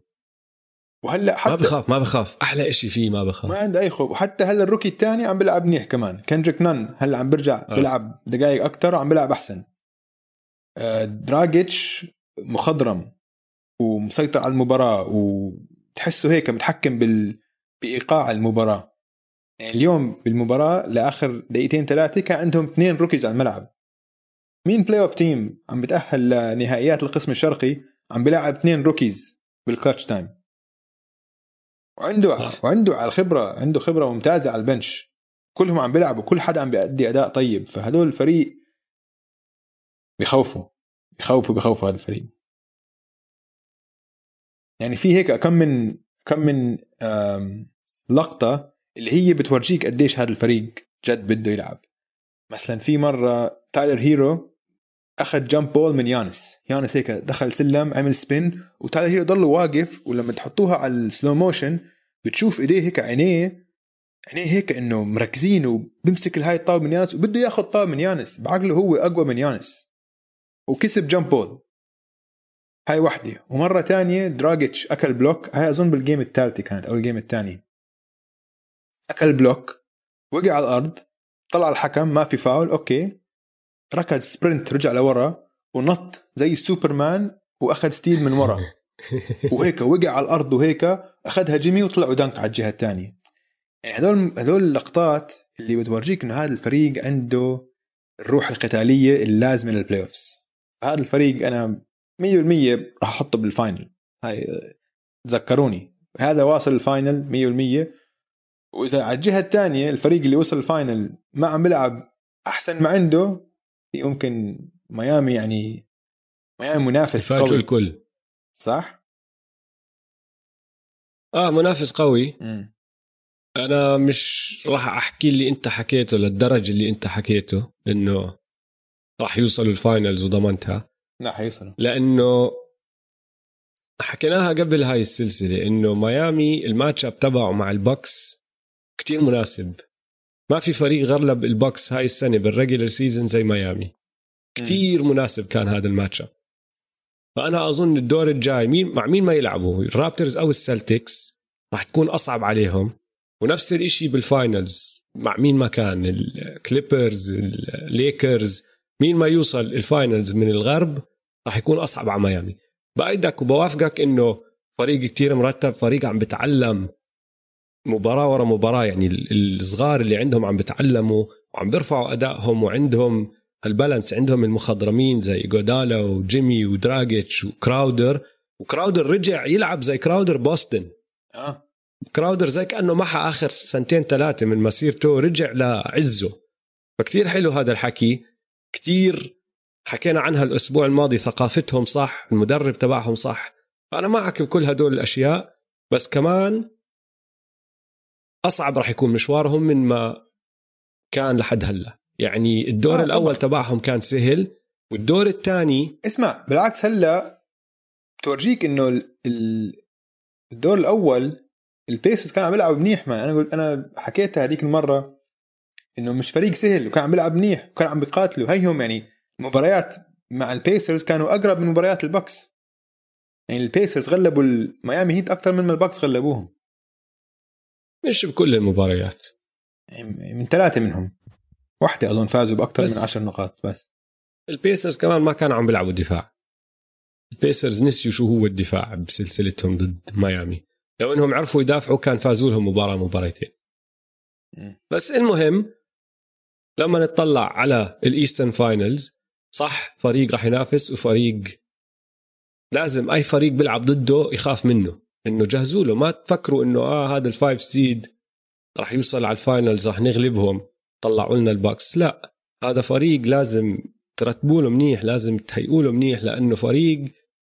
وهلأ حتى ما بخاف ما بخاف. أحلى شيء فيه ما بخاف. ما عنده أي خوف. وحتى هلأ ال rookie الثاني عم بيلعب منيح كمان. كندريك نان هلأ عم برجع آه. بيلعب دقائق أكثر وعم بيلعب أحسن. آه دراجيتش مخضرم ومسيطر على المباراة وتحسه هيك متحكم بال بإيقاع المباراة. يعني اليوم بالمباراة لآخر دقيقتين ثلاثة كان عندهم اثنين rookies على الملعب. مين playoff team عم بتأهل لنهائيات القسم الشرقي عم بيلعب اثنين rookies بال clutch time وعنده آه. وعنده على الخبرة عنده خبرة ممتازة على ال bench. كلهم عم بيلعبوا كل حدا عم بيأدي أداء طيب. فهدول الفريق بخوفوا بخوفوا بخوفوا هذا الفريق. يعني في هيك كم من كم من لقطة اللي هي بتورجيك قديش هذا الفريق جد بده يلعب. مثلا في مرة تايلر هيرو أخذ jump ball من يانس. يانس هيك دخل سلم عمل spin وتايلر هيرو ضل واقف ولما تحطوها على ال slow motion بتشوف إيديه هيك عينيه عينيه هيك إنه مركزين وبمسك الهاي الطابة من يانس وبده ياخذ طابة من يانس. بعقله هو أقوى من يانس. وكسب jump ball. هاي وحدة. ومرة تانية دراجيتش أكل block. هاي أظن بال game الثالثه كانت أو ال game الثاني أكل block. وقع على الأرض. طلع الحكم. ما في foul. okay. ركض sprint رجع لورا. ونط زي السوبرمان وأخذ steal من ورا. (laughs) وهيك وقع على الأرض وهيك. أخذها جيمي وطلع و dunk على الجهة الثانية يعني هذول هذول اللقطات اللي بتورجيك إنه هذا الفريق عنده الروح القتالية اللازمة لل playoffs هذا الفريق أنا 100% راح أحطه بال final هاي تذكروني. هذا واصل ال final 100% وإذا على الجهة الثانية الفريق اللي وصل ال final ما عم بيلعب أحسن ما عنده يمكن ميامي يعني ميامي منافس قوي. الكل. صح؟ آه منافس قوي. م. أنا مش راح أحكي اللي أنت حكيته للدرجة اللي أنت حكيته إنه راح يوصلوا ال finals وضمنتها. لا حيوصلوا لأنه حكيناها قبل هاي السلسلة إنه ميامي ال matchup تبعه مع البوكس كتير مناسب. ما في فريق غلب البوكس هاي السنة بال regular season زي ميامي. كتير مناسب كان هذا ال matchup. فأنا أظن الدور الجاي مين مع مين ما يلعبوا الرابترز أو السلتكس راح تكون أصعب عليهم. ونفس الشيء بال finals مع مين ما كان الكليبرز الليكرز مين ما يوصل ال finals من الغرب راح يكون أصعب على ميامي بأيدك وبوافقك إنه فريق كتير مرتب فريق عم بتعلم مباراة ورا مباراة يعني الصغار اللي عندهم عم بتعلموا وعم بيرفعوا أدائهم وعندهم ال balance عندهم المخضرمين زي ايجودالا وجيمي ودراجيتش وكراودر. وكراودر رجع يلعب زي كراودر بوسطن آه. كراودر زي كأنه محى آخر سنتين ثلاثة من مسيرته رجع لعزه. فكتير حلو هذا الحكي. كتير حكينا عنها الأسبوع الماضي ثقافتهم صح المدرب تبعهم صح. فأنا معك بكل هدول الأشياء بس كمان أصعب راح يكون مشوارهم من ما كان لحد هلأ. يعني الدور آه الأول طبعا. تبعهم كان سهل والدور الثاني اسمع بالعكس هلأ بتورجيك إنه الدور الأول البيسرز كان عم يلعب منيح ما أنا قلت أنا حكيتها هذيك المرة إنه مش فريق سهل وكان عم بيلعب منيح وكان عم بيقاتلوا. هيهم يعني المباريات مع البيسرز كانوا أقرب من مباريات البكس يعني البيسرز غلبوا الميامي هيت أكثر من ما البكس غلبوهم. مش بكل المباريات. يعني من ثلاثة منهم. واحدة أظن فازوا بأكثر من عشر نقاط بس. البيسرز كمان ما كانوا عم بيلعبوا دفاع. البيسرز نسيوا شو هو الدفاع بسلسلتهم ضد ميامي. لو إنهم عرفوا يدافعوا كان فازوا لهم مباراة مباراتين بس المهم لما نطلع على ال Eastern finals صح فريق راح ينافس وفريق لازم أي فريق بيلعب ضده يخاف منه إنه جهزوا له. ما تفكروا إنه آه هذا ال five seed راح يوصل على ال finals راح نغلبهم. طلعوا لنا الباكس لا هذا فريق لازم ترتبوا له منيح لازم تهيئوا له منيح لأنه فريق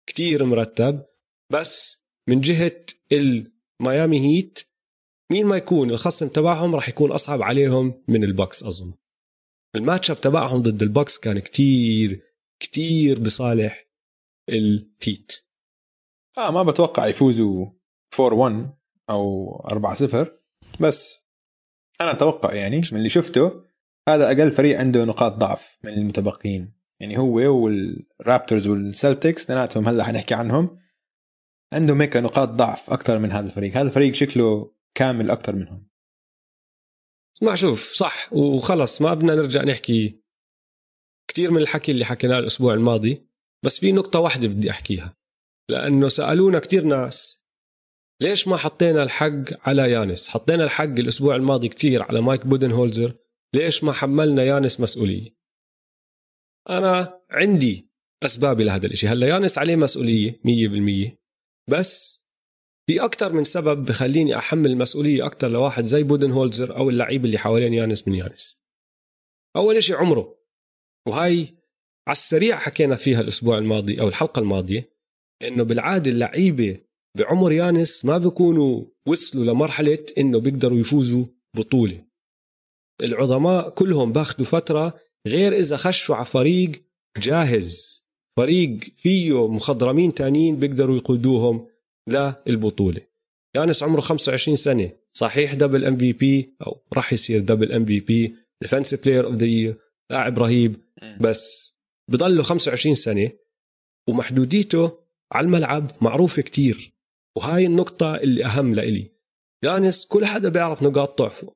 كتير مرتب. بس من جهة الميامي هيت مين ما يكون الخصم تبعهم راح يكون أصعب عليهم من البوكس أظن. ال matchup تبعهم ضد البوكس كان كتير كتير بصالح الهيت آه ما بتوقع يفوزوا 4 1 أو 4 0 بس أنا أتوقع يعني من اللي شفته هذا أقل فريق عنده نقاط ضعف من المتبقيين يعني هو والرابترز والسلتكس اثنيناتهم هلأ حنحكي عنهم عندهم هيك نقاط ضعف أكثر من هذا الفريق. هذا الفريق شكله كامل أكثر منهم. ما شوف صح وخلص ما بدنا نرجع نحكي كثير من الحكي اللي حكيناه الأسبوع الماضي بس في نقطة واحدة بدي أحكيها لأنه سألونا كثير ناس ليش ما حطينا الحق على يانس؟ حطينا الحق الأسبوع الماضي كثير على مايك بودن هولزر ليش ما حملنا يانس مسؤولية؟ أنا عندي أسبابي لهذا الإشي. هلأ يانس عليه مسؤولية مية بالمية بس في أكثر من سبب بخليني أحمل المسؤولية أكثر لواحد زي بودن هولزر أو اللعيب اللي حوالين يانس من يانس. أول إشي عمره. وهاي على السريع حكينا فيها الأسبوع الماضي أو الحلقة الماضية إنه بالعادة اللعيبة بعمر يانس ما بيكونوا وصلوا لمرحلة إنه بيقدروا يفوزوا بطولة. العظماء كلهم بأخذوا فترة غير إذا خشوا على فريق جاهز. فريق فيه مخضرمين تانيين بيقدروا يقودوهم. للبطولة يانس عمره 25 سنة. صحيح double MVP أو راح يصير double MVP Defensive Player of the Year لاعب رهيب. بس بضله 25 سنة ومحدوديته على الملعب معروفة كتير. وهاي النقطة اللي أهم لإلي. يانس كل حدا بيعرف نقاط ضعفه.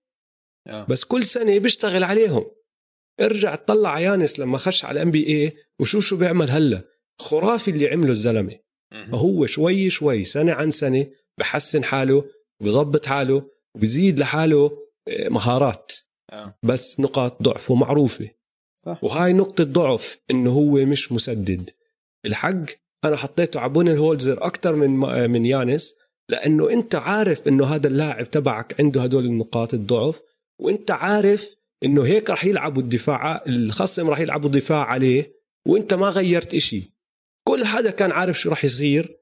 آه. بس كل سنة بيشتغل عليهم. ارجع تطلع يانس لما خش على ال NBA وشو شو بيعمل هلا. خرافي اللي عمله الزلمة. فهو شوي شوي سنة عن سنة بحسن حاله بظبط حاله وبزيد لحاله آه، مهارات. آه. بس نقاط ضعفه معروفة. صح. وهاي نقطة ضعف إنه هو مش مسدد. الحق أنا حطيته على بون الهولزر أكثر من آه، من يانس لأنه أنت عارف إنه هذا اللاعب تبعك عنده هدول النقاط الضعف وأنت عارف إنه هيك رح يلعبوا الدفاع الخصم رح يلعبوا دفاع عليه وأنت ما غيرت إشي. كل حدا كان عارف شو رح يصير.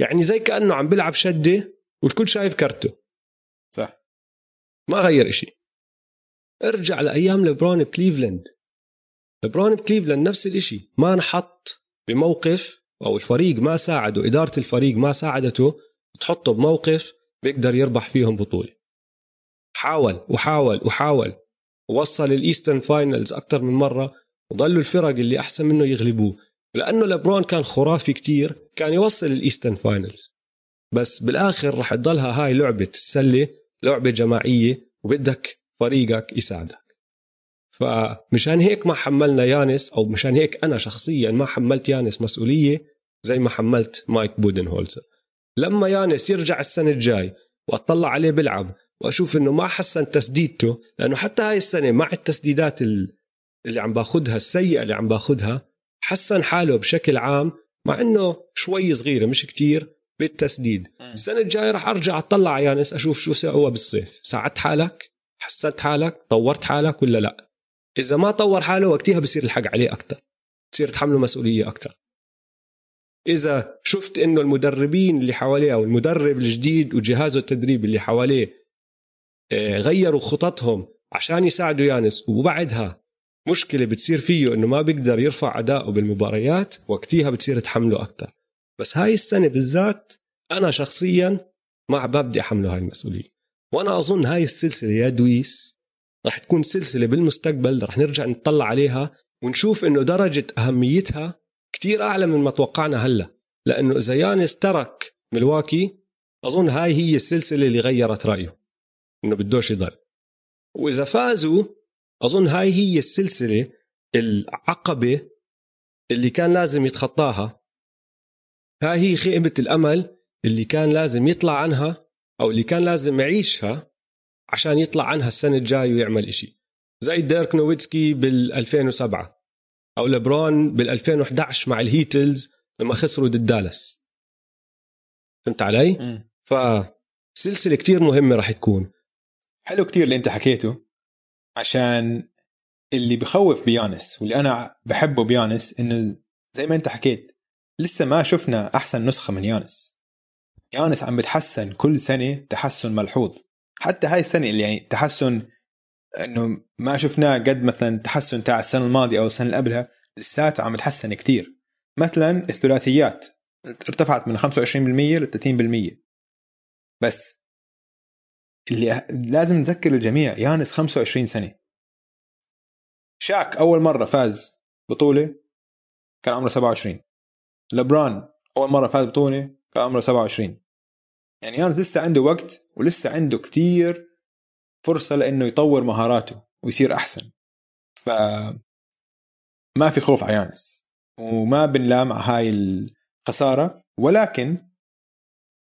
يعني زي كأنه عم بيلعب شدة والكل شايف كرته. صح. ما غير إشي. ارجع لأيام لبرون بكليفلند لبرون بكليفلند نفس الإشي. ما انحط بموقف أو الفريق ما ساعده إدارة الفريق ما ساعدته تحطه بموقف بيقدر يربح فيهم بطولة. حاول وحاول وحاول. ووصل ال Eastern finals أكثر من مرة. وضلوا الفرق اللي أحسن منه يغلبوه. لأنه لبرون كان خرافي كتير كان يوصل ال Eastern finals. بس بالآخر رح تضلها هاي لعبة السله لعبة جماعية وبدك فريقك يساعدك. فمشان هيك ما حملنا يانس أو مشان هيك أنا شخصيا ما حملت يانس مسؤولية زي ما حملت مايك بودن هولزر لما يانس يرجع السنة الجاي وأطلع عليه بيلعب وأشوف إنه ما حسن تسديدته لأنه حتى هاي السنة مع التسديدات اللي عم باخذها السيئة اللي عم باخذها حسن حاله بشكل عام مع إنه شوي صغيرة مش كتير بالتسديد. السنة الجاية راح أرجع أطلع يانس أشوف شو سوى بالصيف. ساعدت حالك؟ حسنت حالك؟ طورت حالك ولا لا؟ إذا ما طور حاله وقتها بصير الحق عليه أكثر تصير تحمله مسؤولية أكثر إذا شفت إنه المدربين اللي حواليه أو المدرب الجديد وجهازه التدريب اللي حواليه آه، غيروا خططهم عشان يساعدوا يانس وبعدها مشكلة بتصير فيه إنه ما بيقدر يرفع اداؤه بالمباريات وقتها بتصير تحمله أكثر بس هاي السنة بالذات أنا شخصيا ما ببدي أحمله هاي المسؤولية. وأنا أظن هاي السلسلة يا دويس رح تكون سلسلة بالمستقبل رح نرجع نطلع عليها ونشوف إنه درجة أهميتها كتير أعلى من ما توقعنا هلأ. لأنه إذا يانس ترك ملواكي أظن هاي هي السلسلة اللي غيرت رأيه إنه بدوش يضل. وإذا فازوا أظن هاي هي السلسلة العقبة اللي كان لازم يتخطاها. هاي هي خيبه الأمل اللي كان لازم يطلع عنها أو اللي كان لازم يعيشها عشان يطلع عنها السنة الجاي ويعمل إشي. زي ديرك نويتسكي بال 2007 أو لبرون بال 2011 مع الهيت لما خسروا ضد دالاس. فهمت علي؟ مم. فسلسلة كتير مهمة راح تكون. حلو كتير اللي أنت حكيته. عشان اللي بخوف بيانس واللي أنا بحبه بيانس إنه زي ما أنت حكيت لسه ما شفنا أحسن نسخة من يانس. يانس عم بتحسن كل سنة تحسن ملحوظ. حتى هاي السنة اللي يعني تحسن إنه ما شفناه قد مثلا تحسن تاع السنة الماضية أو السنة اللي قبلها لساته عم تحسن كتير. مثلا الثلاثيات ارتفعت من 25% ل 30% بس اللي لازم نذكر الجميع يانس 25 سنة. شاك أول مرة فاز بطولة كان عمره 27 لبران أول مرة فاز بطولة كان عمره 27 يعني يانس لسه عنده وقت ولسه عنده كتير فرصة لإنه يطور مهاراته ويصير أحسن. ف ما في خوف على يانس وما بنلام على هاي الخسارة ولكن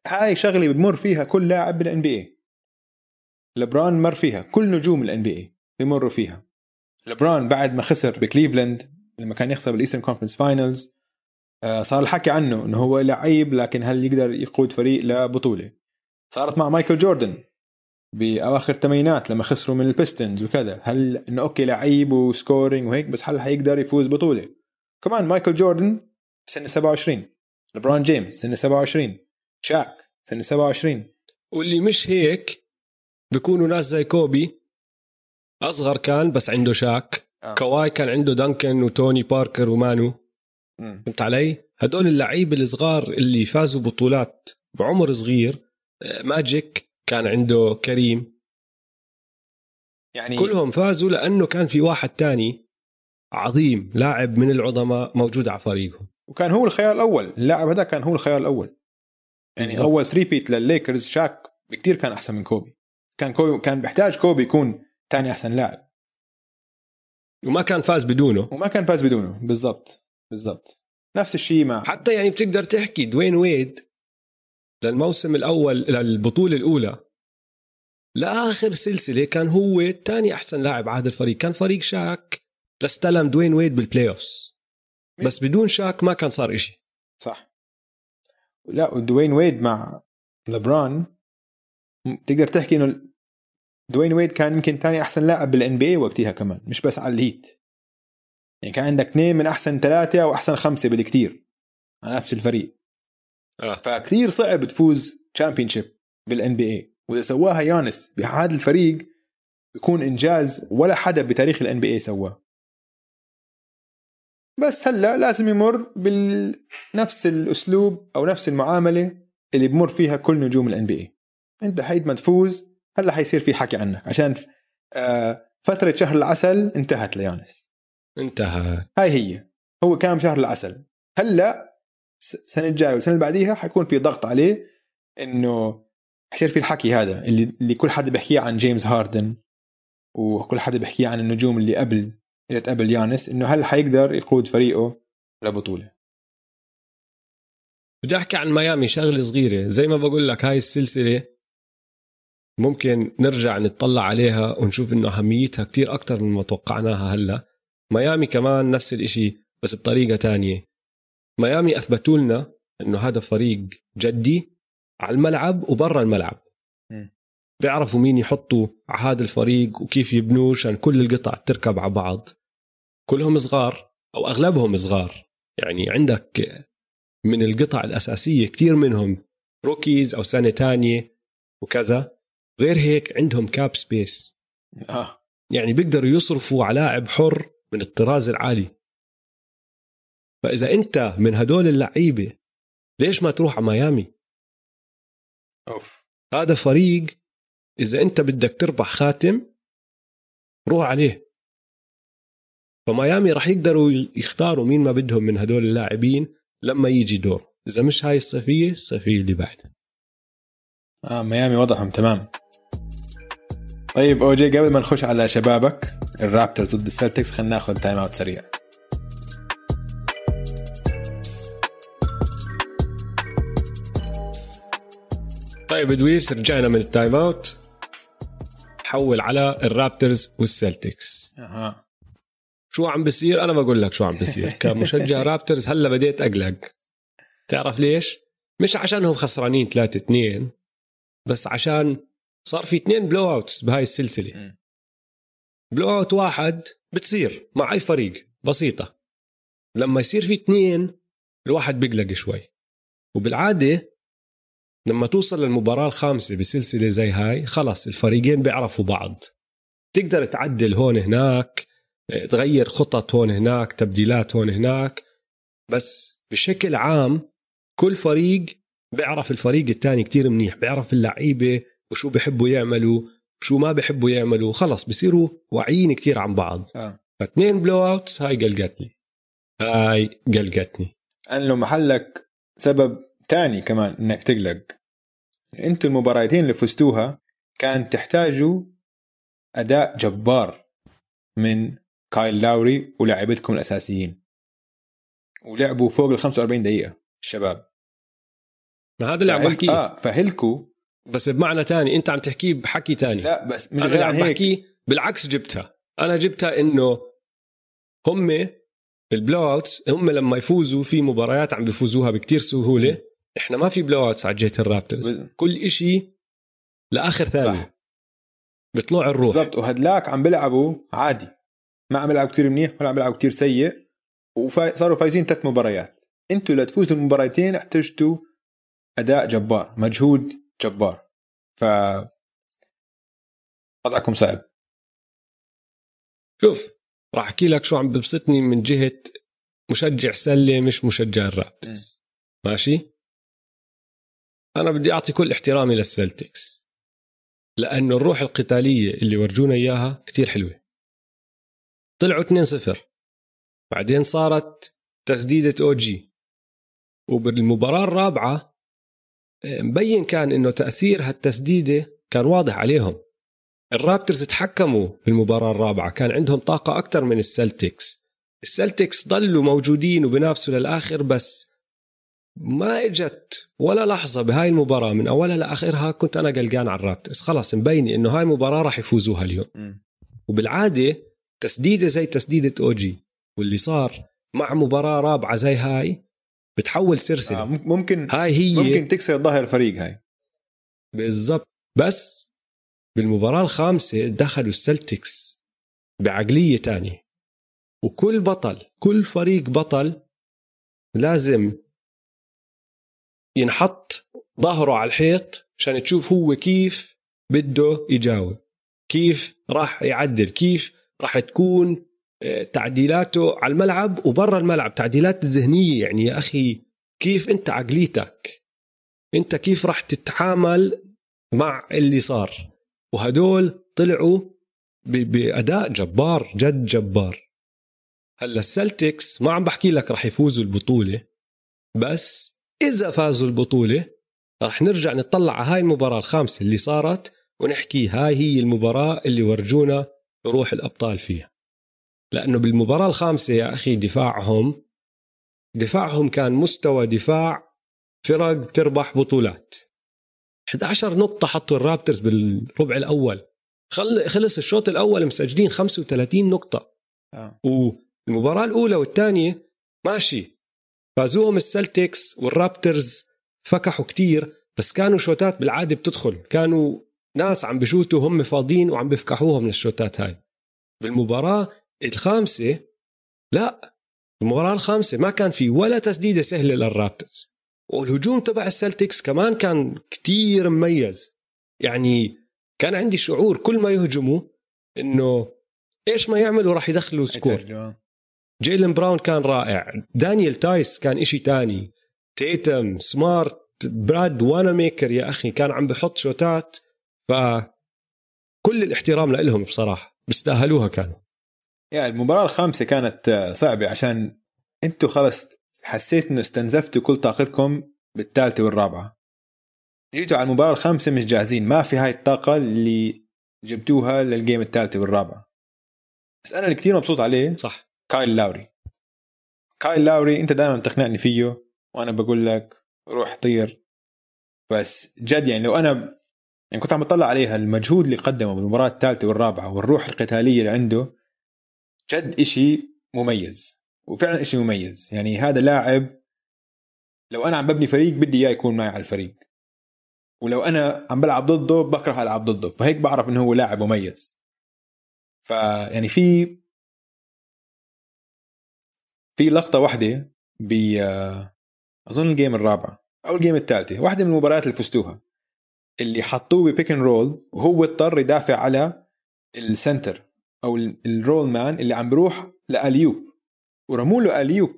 هاي شغلة بمر فيها كل لاعب بال NBA لبران مر فيها. كل نجوم ال NBA بمروا فيها. لبران بعد ما خسر بكليفلاند لما كان يخسر بال Eastern Conference Finals صار الحكي عنه إنه هو لعيب لكن هل يقدر يقود فريق لبطولة؟ صارت مع مايكل جوردن بأواخر الثمانينات لما خسروا من البيستونز وكذا. هل إنه okay لعيب و scoring وهيك بس هل حيقدر يفوز بطولة؟ كمان مايكل جوردن سنة 27 لبرون جيمس سنة 27 شاك سنة 27 واللي مش هيك بيكونوا ناس زي كوبي أصغر كان بس عنده شاك آه. كواي كان عنده دانكن وتوني باركر ومانو مم. فهمت علي؟ هدول اللعيبة الصغار اللي فازوا بطولات بعمر صغير آه، ماجيك كان عنده كريم يعني كلهم فازوا لأنه كان في واحد تاني عظيم لاعب من العظماء موجود على فريقهم وكان هو الخيار الأول اللاعب هذا كان هو الخيار الأول يعني بالضبط. أول three-peat للليكرز شاك بكتير كان أحسن من كوبي كان كوبي كان بيحتاج كوبي يكون ثاني أحسن لاعب. وما كان فاز بدونه. وما كان فاز بدونه. بالضبط. بالضبط. نفس الشيء مع حتى يعني بتقدر تحكي دوين ويد للموسم الأول للبطولة الأولى. لآخر سلسلة كان هو ثاني أحسن لاعب هذا الفريق. كان فريق شاك لا استلم دوين ويد بال playoffs بس بدون شاك ما كان صار إشي. صح. لا ودوين ويد مع لبران تقدر تحكي إنه دوين ويد كان يمكن ثاني أحسن لاعب بال NBA وقتها كمان مش بس على الهيت. يعني كان عندك اثنين من أحسن ثلاثة أو أحسن خمسة بالكثير على نفس الفريق. آه. فكثير صعب تفوز championship بال NBA وإذا سواها يانس بهذا الفريق بيكون إنجاز ولا حدا بتاريخ ال NBA سواه. بس هلأ لازم يمر بنفس الأسلوب أو نفس المعاملة اللي بمر فيها كل نجوم ال NBA انت حيد ما تفوز هلا حيصير في حكي عنك عشان آه، فترة شهر العسل انتهت ليانس انتهى هاي هي. هو كان شهر العسل. هلا السنة الجاية والسنة اللي بعديها حيكون في ضغط عليه إنه حيصير في الحكي هذا اللي اللي كل حدا بيحكيه عن جيمس هاردن وكل حدا بيحكيه عن النجوم اللي قبل اللي قبل يانس إنه هل حيقدر يقود فريقه لبطولة. بدي أحكي عن ميامي شغلة صغيرة. زي ما بقول لك هاي السلسلة ممكن نرجع نتطلع عليها ونشوف إنه أهميتها كتير أكتر من ما توقعناها هلأ. ميامي كمان نفس الإشي بس بطريقة تانية. ميامي أثبتوا لنا إنه هذا فريق جدي على الملعب وبرا الملعب. م. بيعرفوا مين يحطوا على هذا الفريق وكيف يبنوه عشان كل القطع تركب على بعض. كلهم صغار أو أغلبهم صغار. يعني عندك من القطع الأساسية كتير منهم روكيز أو سنة تانية وكذا. غير هيك عندهم cap space آه. يعني بيقدروا يصرفوا على لاعب حر من الطراز العالي. فإذا أنت من هدول اللعيبة ليش ما تروح على ميامي؟ أوف. هذا فريق إذا أنت بدك تربح خاتم روح عليه. فميامي راح يقدروا يختاروا مين ما بدهم من هدول اللاعبين لما يجي دور. إذا مش هاي الصيفيه الصيفيه اللي بعدها. آه ميامي وضعهم تمام. طيب اوجي قبل ما نخش على شبابك الرابترز ضد السلتكس خلينا ناخذ timeout سريع. طيب دويس رجعنا من ال timeout حول على الرابترز والسلتكس. أها. شو عم بصير أنا بقول لك شو عم بصير (laughs) كمشجع رابترز هلا بديت أقلق. تعرف ليش؟ مش عشانهم خسرانين 3 2 بس عشان صار في اثنين blowouts بهاي السلسلة. م. blowout واحد بتصير مع أي فريق بسيطة. لما يصير في اثنين الواحد بيقلق شوي. وبالعادة لما توصل للمباراة الخامسة بسلسلة زي هاي خلص الفريقين بيعرفوا بعض. تقدر تعدل هون هناك تغير خطط هون هناك تبديلات هون هناك. بس بشكل عام كل فريق بيعرف الفريق الثاني كتير منيح بيعرف اللعيبة وشو بيحبوا يعملوا وشو ما بيحبوا يعملوا خلص بصيروا واعيين كتير عن بعض. آه. فاثنين blowouts هاي قلقتني. هاي قلقتني. أنا لو محلك سبب تاني كمان إنك تقلق. أنتوا المباراتين اللي فزتوها كان تحتاجوا أداء جبار من كايل لاوري ولاعيبتكم الأساسيين. ولعبوا فوق ال 45 دقيقة الشباب. ما هذا اللي عم بحكيه. آه فهلكوا بس بمعنى تاني انت عم تحكيه بحكي تاني. لا بس مش غير عم هيك. بحكيه بالعكس جبتها. أنا جبتها إنه هم ال blowouts هم لما يفوزوا في مباريات عم بيفوزوها بكتير سهولة. إحنا ما في blowouts على جهة الرابترز بز- كل إشي لآخر ثانية. صح. بطلوع الروح. بالضبط. وهدلاك عم بيلعبوا عادي. ما عم بيلعبوا كثير منيح ولا عم بيلعبوا كثير سيء. وصاروا فايزين ثلاث مباريات. أنتوا لتفوزوا المباراتين احتجتوا أداء جبار مجهود جبار. ف وضعكم صعب. شوف راح أحكي لك شو عم ببسطني من جهة مشجع سلة مش مشجع الرابترز ماشي؟ أنا بدي أعطي كل احترامي للسلتكس. لأنه الروح القتالية اللي ورجونا إياها كتير حلوة. طلعوا 2-0 بعدين صارت تسديدة أو جي. وبالمباراة الرابعة مبين كان إنه تأثير هالتسديدة كان واضح عليهم. الرابترز تحكموا بالمباراة الرابعة كان عندهم طاقة أكثر من السلتكس. السلتكس ضلوا موجودين وبنافسوا للآخر بس ما إجت ولا لحظة بهاي المباراة. من أولها لآخرها كنت أنا قلقان على الرابترز. خلاص مبين إنه هاي المباراة راح يفوزوها اليوم. وبالعادة تسديدة زي تسديدة أوجي واللي صار مع مباراة رابعة زي هاي بتحول سلسلة آه مم- ممكن هاي هي ممكن تكسر ظهر الفريق هاي. بالضبط. بس بالمباراة الخامسة دخلوا السلتكس بعقلية تانية. وكل بطل كل فريق بطل لازم ينحط ظهره على الحيط عشان تشوف هو كيف بده يجاوب. كيف راح يعدل كيف راح تكون تعديلاته على الملعب وبرا الملعب. تعديلات ذهنية يعني يا أخي كيف أنت عقليتك أنت كيف راح تتعامل مع اللي صار؟ وهدول طلعوا بأداء جبار جد جبار. هلا السلتكس ما عم بحكي لك رح يفوزوا البطولة بس إذا فازوا البطولة رح نرجع نطلع على هاي المباراة الخامسة اللي صارت ونحكي هاي هي المباراة اللي ورجونا روح الأبطال فيها. لأنه بالمباراة الخامسة يا أخي دفاعهم دفاعهم كان مستوى دفاع فرق تربح بطولات. 11 نقطة حطوا الرابترز بالربع الأول. خل... خلص الشوط الأول مسجلين 35 نقطة. آه. والمباراة الأولى والثانية ماشي. فازوهم السلتكس والرابترز فكحوا كتير بس كانوا شوتات بالعادة بتدخل. كانوا ناس عم بشوتوا هم فاضيين وعم بفكحوهم للشوتات هاي. بالمباراة الخامسة لا المباراة الخامسة ما كان في ولا تسديدة سهلة للرابترز. والهجوم تبع السلتكس كمان كان كتير مميز. يعني كان عندي شعور كل ما يهجموا إنه إيش ما يعملوا راح يدخلوا score. آه. جيلن براون كان رائع. دانيال تايس كان إشي تاني. تيتم سمارت براد واناميكر يا أخي كان عم بحط شوتات. ف كل الاحترام لهم بصراحة. بيستاهلوها كانوا. يا المباراة الخامسة كانت آه، صعبة عشان أنتوا خلص حسيت انه استنزفتوا كل طاقتكم بالثالثة والرابعة. جيتوا على المباراة الخامسة مش جاهزين ما في هاي الطاقة اللي جبتوها لل game الثالثة والرابعة. بس أنا اللي كثير مبسوط عليه صح. كايل لاوري. كايل لاوري انت دائما بتقنعني فيه وأنا بقول لك روح طير. بس جد يعني لو أنا يعني كنت عم بطلع عليها المجهود اللي قدمه بالمباراة الثالثة والرابعة والروح القتالية اللي عنده جد إشي مميز. وفعلا إشي مميز. يعني هذا لاعب لو أنا عم ببني فريق بدي إياه يكون معي على الفريق. ولو أنا عم بلعب ضده بكره العب ضده. فهيك بعرف إنه هو لاعب مميز. فيعني في في لقطة واحدة ب أظن ال game الرابعه أو ال game الثالثة. واحدة من المباريات اللي فزتوها. اللي حطوه ب pick and roll وهو اضطر يدافع على ال center أو ال roll man اللي عم بروح ل alley-oop. ورموا له alley-oop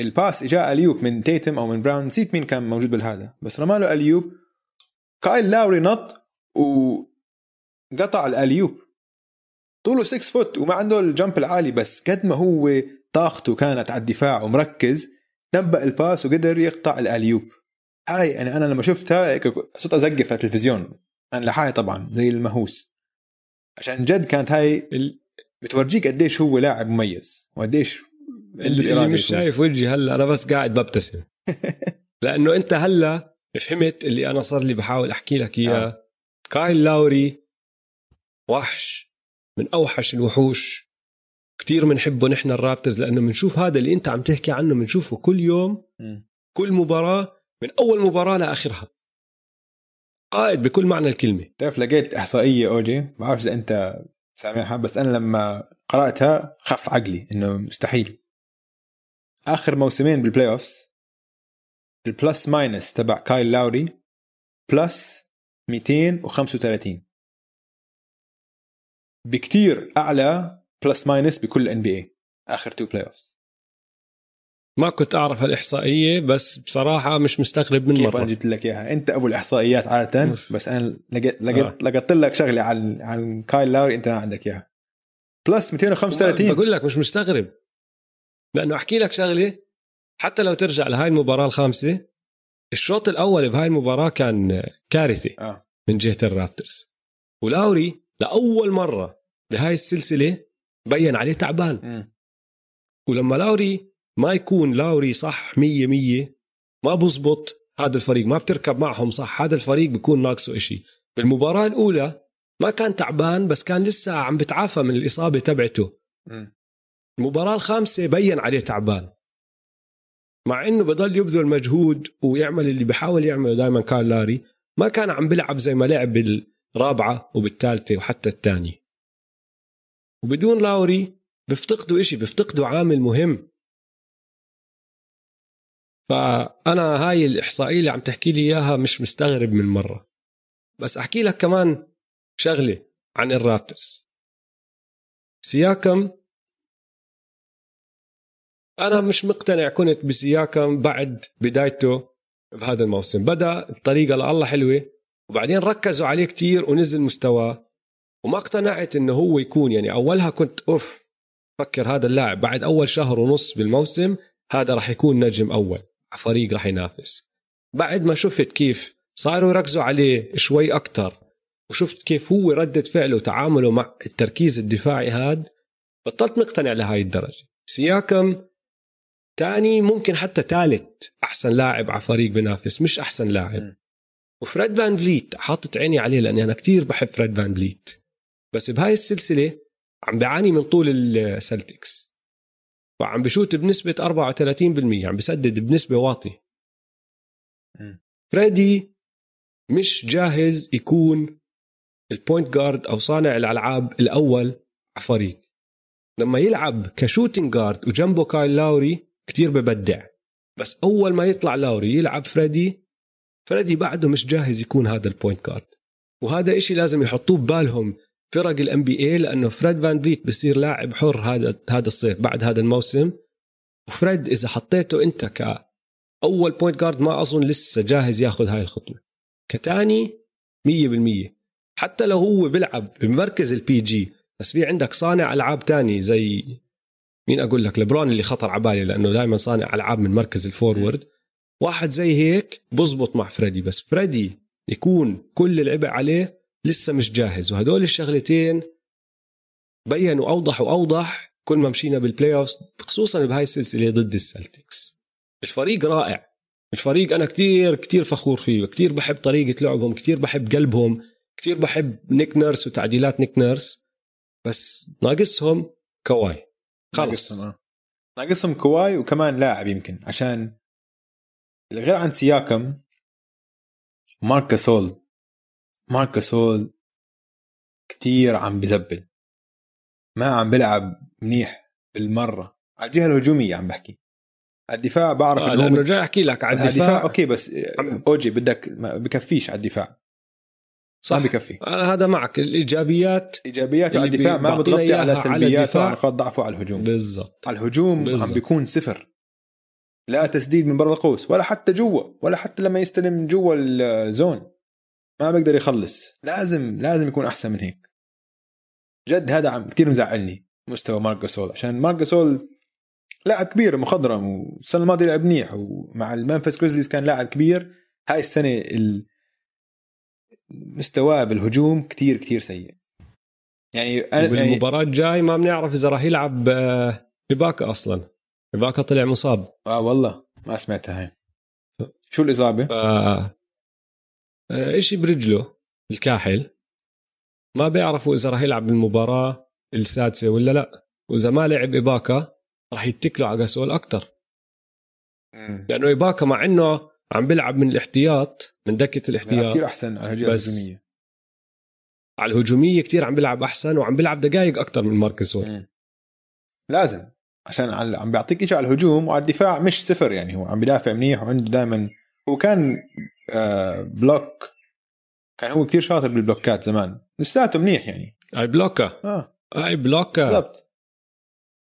ال pass اجى alley-oop من تيتم أو من براون. نسيت مين كان موجود بالهذا. بس رمى له alley-oop. كايل لاوري نط وقطع ال alley-oop. طوله 6 foot وما عنده ال jump العالي. بس قد ما هو طاقته كانت على الدفاع ومركز تنبأ ال pass وقدر يقطع ال alley-oop. هاي يعني أنا لما شفتها صرت أزقف على التلفزيون. أنا لحالي طبعا زي المهووس. عشان جد كانت هاي بتورجيك قديش هو لاعب مميز وقديش اللي, اللي مش شايف وجهي هلا أنا بس قاعد ببتسم. (laughs) لأنه أنت هلا فهمت اللي أنا صار لي بحاول أحكي لك إياه. آه. كايل لاوري وحش من أوحش الوحوش. كتير بنحبه نحن الرابترز لأنه بنشوف هذا اللي أنت عم تحكي عنه بنشوفه كل يوم م. كل مباراة من أول مباراة لآخرها. قائد بكل معنى الكلمة. بتعرف لقيت إحصائية أوجي؟ ما بعرف إذا أنت سامعها بس أنا لما قرأتها خف عقلي إنه مستحيل. آخر موسمين بال playoffs ال plus minus تبع كايل لاوري plus 235 بكتير أعلى plus minus بكل NBA آخر two playoffs ما كنت أعرف هالإحصائية بس بصراحة مش مستغرب من كيف أنا جبت لك إياها؟ أنت أبو الإحصائيات عادة بس أنا لقيت لقيت آه. لقيت لك شغلة عن عن كايل لاوري أنت ما عندك إياها. plus 235 بقول لك مش مستغرب. لأنه أحكي لك شغلة حتى لو ترجع لهاي المباراة الخامسة الشوط الأول بهاي المباراة كان كارثة آه. من جهة الرابترز. ولاوري لأول مرة بهاي السلسلة بين عليه تعبان. م. ولما لاوري ما يكون لاوري صح مية مية. ما بزبط. هذا الفريق ما بتركب معهم صح. هذا الفريق بيكون ناقصه إشي. بالمباراة الأولى ما كان تعبان بس كان لسه عم بتعافى من الإصابة تبعته. المباراة الخامسة بين عليه تعبان. مع إنه بضل يبذل مجهود ويعمل اللي بحاول يعمله دائما كان لاري. ما كان عم بيلعب زي ما لعب بالرابعة وبالثالثة وحتى الثانية. وبدون لاوري بيفتقدوا إشي بيفتقدوا عامل مهم. فأنا هاي الإحصائية اللي عم تحكي لي إياها مش مستغرب من مرة. بس أحكي لك كمان شغلة عن الرابترز. سياكم أنا مش مقتنع كنت بسياكم بعد بدايته بهذا الموسم. بدأ بطريقة لله حلوة وبعدين ركزوا عليه كتير ونزل مستواه وما اقتنعت إنه هو يكون. يعني أولها كنت أوف فكر هذا اللاعب بعد أول شهر ونص بالموسم هذا راح يكون نجم أول. فريق راح ينافس. بعد ما شفت كيف صاروا يركزوا عليه شوي أكثر وشفت كيف هو ردة فعله وتعامله مع التركيز الدفاعي هاد بطلت مقتنع لهاي الدرجة. سياكم تاني ممكن حتى ثالث أحسن لاعب على فريق بينافس مش أحسن لاعب. وفريد فان فليت حاطط عيني عليه لأني أنا كتير بحب فريد فان فليت. بس بهاي السلسلة عم بيعاني من طول السلتكس وعم بشوت بنسبة 34% عم بسدد بنسبة واطية. فريدي مش جاهز يكون ال point guard أو صانع الألعاب الأول على فريق لما يلعب ك shooting guard وجنبه كايل لاوري كتير ببدع. بس أول ما يطلع لاوري يلعب فريدي فريدي بعده مش جاهز يكون هذا ال point guard وهذا إشي لازم يحطوه ببالهم فرق ال NBA لأنه فريد فانفليت بصير لاعب حر هذا هذا الصيف بعد هذا الموسم. وفريد إذا حطيته أنت ك your point guard ما أظن لسه جاهز ياخذ هاي الخطوة. كتاني 100% حتى لو هو بيلعب بمركز ال PG بس في عندك صانع ألعاب تاني زي مين أقول لك؟ لبرون اللي خطر على بالي لأنه دائما صانع ألعاب من مركز ال forward واحد زي هيك بزبط مع فريدي بس فريدي يكون كل العبء عليه لسه مش جاهز. وهدول الشغلتين بينوا أوضح وأوضح كل ما مشينا بال playoff خصوصا بهاي السلسلة ضد السلتكس. الفريق رائع. الفريق أنا كتير كتير فخور فيه كتير بحب طريقة لعبهم كتير بحب قلبهم كتير بحب نيك نيرس وتعديلات نيك نيرس بس ناقصهم كواي. خلص ناقصهم آه. ناقصهم كواي وكمان لاعب يمكن عشان غير عن سياكم ماركاسول ماركاسول كتير عم بزبل ما عم بلعب منيح بالمرة. على الجهة الهجومية عم بحكي. على الدفاع بعرف آه لأنه جاي أحكي لك على على الدفاع أوكي بس أوجي بدك ما بكفيش على الدفاع. صح. ما بكفي. أنا هذا معك. الإيجابيات ايجابياته على الدفاع ما بتغطي على على سلبياته الدفاع. وعلى نقاط ضعفه على الهجوم. بالضبط. على الهجوم بالضبط. عم بيكون صفر. لا تسديد من برا القوس ولا حتى جوا ولا حتى لما يستلم جوا الزون ما بيقدر يخلص. لازم لازم يكون أحسن من هيك. جد هذا عم كثير مزعلني مستوى مارك جاسول عشان مارك جاسول لاعب كبير مخضرم والسنة الماضية لعب منيح ومع المنفس جريزليز كان لاعب كبير. هاي السنة ال- مستواه بالهجوم كتير كتير سيء. يعني أنا- يعني بالمباراة الجاي ما بنعرف إذا راح يلعب آه، إباكا أصلا. إباكا طلع مصاب. آه والله ما سمعتها هاي. شو الإصابة؟ آه، اشي برجله الكاحل. ما بيعرفوا إذا راح يلعب بالمباراة السادسة ولا لا. وإذا ما لعب إباكا راح يتكلوا على جاسول أكثر لأنه إباكا مع إنه عم بيلعب من الاحتياط من دكة الاحتياط. كثير أحسن على الهجمه بس الهجومية. على الهجومية كتير عم بيلعب أحسن وعم بيلعب دقائق أكثر من ماركس مم. لازم. عشان عم بيعطيك شيء على الهجوم وعلى الدفاع مش صفر يعني هو. عم بيدافع منيح وعنده دائما هو كان آه block. كان هو كتير شاطر بالبلوكات زمان. لساته منيح يعني. أي بلوكا آه. أي بلوكا بالضبط.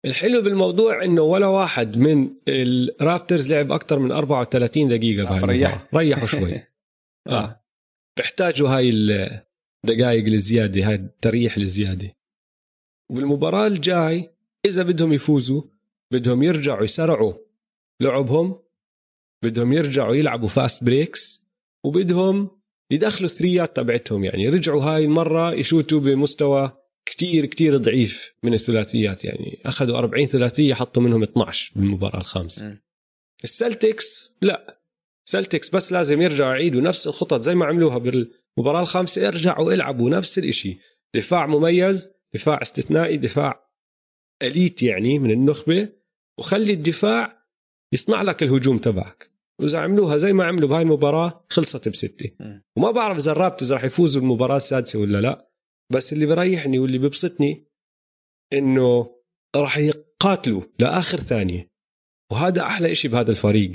الحلو بالموضوع إنه ولا واحد من الرابترز لعب أكثر من 34 دقيقة بهاي فريح. المباراة. ريحوا شوي. (laughs) آه. بيحتاجوا هاي الدقائق الزياده هاي التريح الزياده وبالمباراه الجاي إذا بدهم يفوزوا بدهم يرجعوا يسرعوا لعبهم. بدهم يرجعوا يلعبوا fast breaks وبدهم يدخلوا الثريات تبعتهم يعني. رجعوا هاي المرة يشوتوا بمستوى كتير كتير ضعيف من الثلاثيات يعني. أخذوا 40 ثلاثية حطوا منهم 12 بالمباراة الخامسة. مم. السلتكس لا. سلتكس بس لازم يرجعوا يعيدوا نفس الخطط زي ما عملوها بالمباراة الخامسة. يرجعوا يلعبوا نفس الإشي. دفاع مميز دفاع استثنائي دفاع أليت يعني من النخبة. وخلي الدفاع يصنع لك الهجوم تبعك. وإذا عملوها زي ما عملوا بهاي المباراة خلصت بستة. وما بعرف إذا الرابترز راح يفوزوا المباراة السادسة ولا لا بس اللي بريحني واللي بيبسطني إنه راح يقاتلوا لآخر ثانية. وهذا أحلى إشي بهذا الفريق.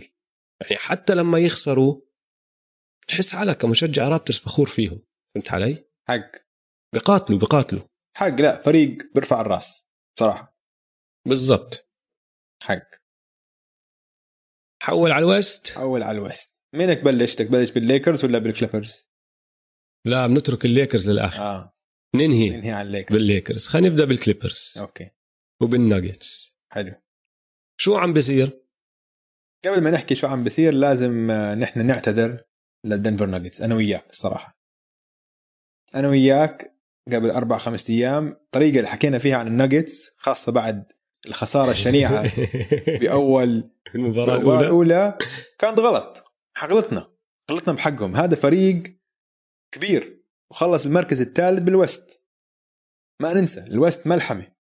يعني حتى لما يخسروا تحس حالك كمشجع رابترز فخور فيهم. فهمت علي؟ حق. بقاتلوا بقاتلوا. حق لا فريق بيرفع الراس بصراحه بالضبط. حق. حول على ال West. حول على ال West. مينك بلش؟ تبلش بالليكرز ولا بالكليبرز؟ لا بنترك الليكرز للآخر. آه. ننهي. ننهي على الليكرز. بالليكرز. خلينا نبدأ بالكليبرز. okay. وبالناجتس. حلو. شو عم بيصير؟ قبل ما نحكي شو عم بيصير لازم آه، نحن نعتذر للدنفر ناجتس. أنا وياك الصراحة. أنا وياك قبل أربع خمسة أيام. الطريقة اللي حكينا فيها عن الناجتس خاصة بعد الخسارة الشنيعة (laughs) باول المباراة الأولى. الأولى كانت غلط. غلطنا غلطنا بحقهم. هذا فريق كبير. وخلص المركز الثالث بالوست. ما ننسى الوست ملحمة.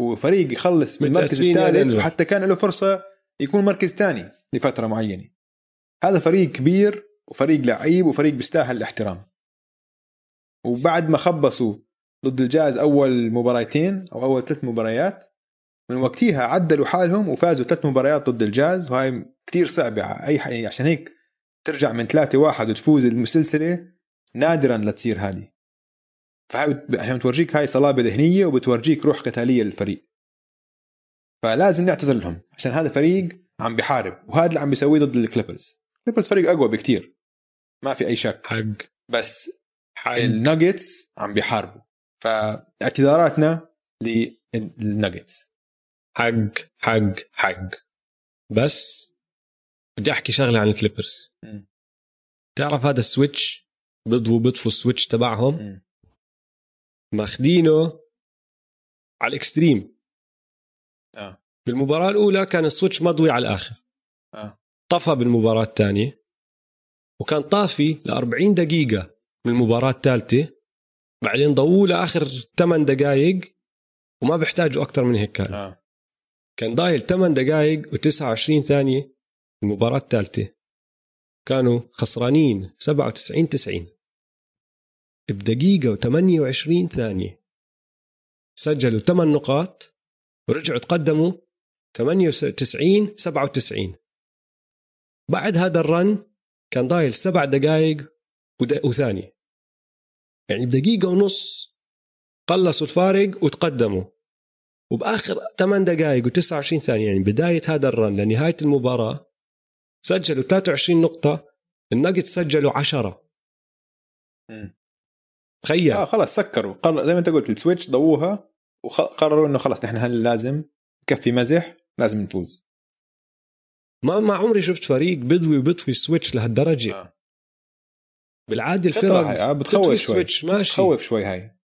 وفريق يخلص بالمركز يا الثالث. وحتى كان له فرصة يكون مركز ثاني لفترة معينة. هذا فريق كبير وفريق لعيب وفريق بيستاهل الاحترام. وبعد ما خبصوا ضد الجاز أول مباراتين أو أول ثلاث مباريات من وقتها عدلوا حالهم وفازوا ثلاث مباريات ضد الجاز وهاي كتير صعبة. أي حي عشان هيك ترجع من ثلاثة واحد وتفوز المسلسلة نادرا لا تصير هذه. فهاي عشان تورجيك هاي صلابة ذهنية وبتورجيك روح قتالية للفريق. فلازم نعتذر لهم عشان هذا فريق عم بيحارب وهذا اللي عم بيسويه ضد الكليبرز. الكليبرز فريق أقوى بكتير ما في أي شك. حق. بس حق. الناجتس عم بيحاربوا. فاعتذاراتنا للناجتس. حق حق حق. بس بدي أحكي شغلة عن الكليبرز. تعرف هذا ال switch؟ بيضووا بيطفوا ال switch تبعهم؟ مم. ماخذينه على ال extreme. آه. بالمباراة الأولى كان ال switch مضوي على الآخر. آه. طفى بالمباراة الثانية. وكان طافي ل 40 دقيقة من المباراة الثالثة. بعدين ضووه لآخر 8 دقائق وما بيحتاجوا أكثر من هيك كان. آه. كان ضايل 8 دقائق و29 ثانية المباراة الثالثة. كانوا خسرانين 97 90 بدقيقة و28 ثانية. سجلوا 8 نقاط ورجعوا تقدموا 98 97 بعد هذا الرن كان ضايل سبع دقائق وثانية. يعني بدقيقة ونص قلصوا الفارق وتقدموا. وبآخر 8 دقائق و29 ثانية يعني بداية هذا ال run لنهاية المباراة سجلوا 23 نقطة الناجتس سجلوا 10 تخيل. آه خلاص سكروا. قرر زي ما انت قلت ال switch ضووها وقرروا إنه خلاص نحن هل لازم كفي مزح؟ لازم نفوز. ما ما عمري شفت فريق بضوي وبطفي switch لهالدرجة. آه. بالعادة الفرق آه بتخوف شوي. switch ماشي. بتخوف شوي هاي.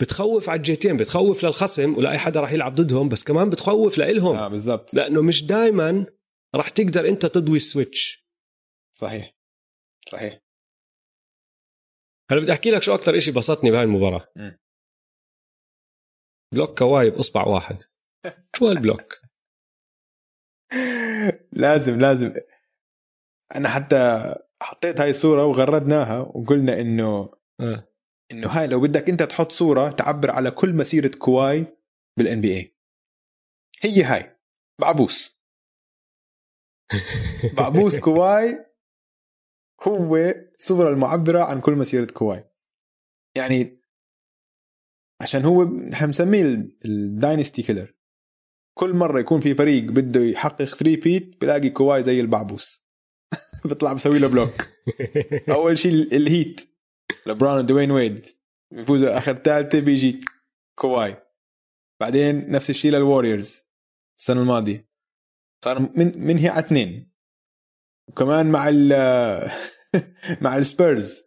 بتخوف على الجهتين بتخوف للخصم ولاي حدا راح يلعب ضدهم بس كمان بتخوف لإلهم. آه بالضبط. لأنه مش دائما راح تقدر أنت تضوي ال switch. صحيح. صحيح. هلا بدي أحكي لك شو أكثر شيء بسطني بهاي المباراة. م. block كواي باصبع واحد. شو هال block؟ (laughs) لازم لازم. أنا حتى حطيت هاي الصورة وغردناها وقلنا إنه آه. إنه هاي لو بدك أنت تحط صورة تعبر على كل مسيرة كواي بال NBA هي هاي. بعبوس. (laughs) بعبوس كواي هو الصورة المعبرة عن كل مسيرة كواي. يعني عشان هو نحن مسميه ال dynasty killer. كل مرة يكون في فريق بده يحقق 3-peat بلاقي كواي زي البعبوس. (laughs) بيطلع بسوي له block (laughs) أول شيء الهيت لبرون ودوين ويد. بيفوزوا آخر ثالثه بيجي كواي. بعدين نفس الشيء للوريورز السنة الماضية. صار من منهي على اثنين. وكمان مع ال (laughs) مع السبيرز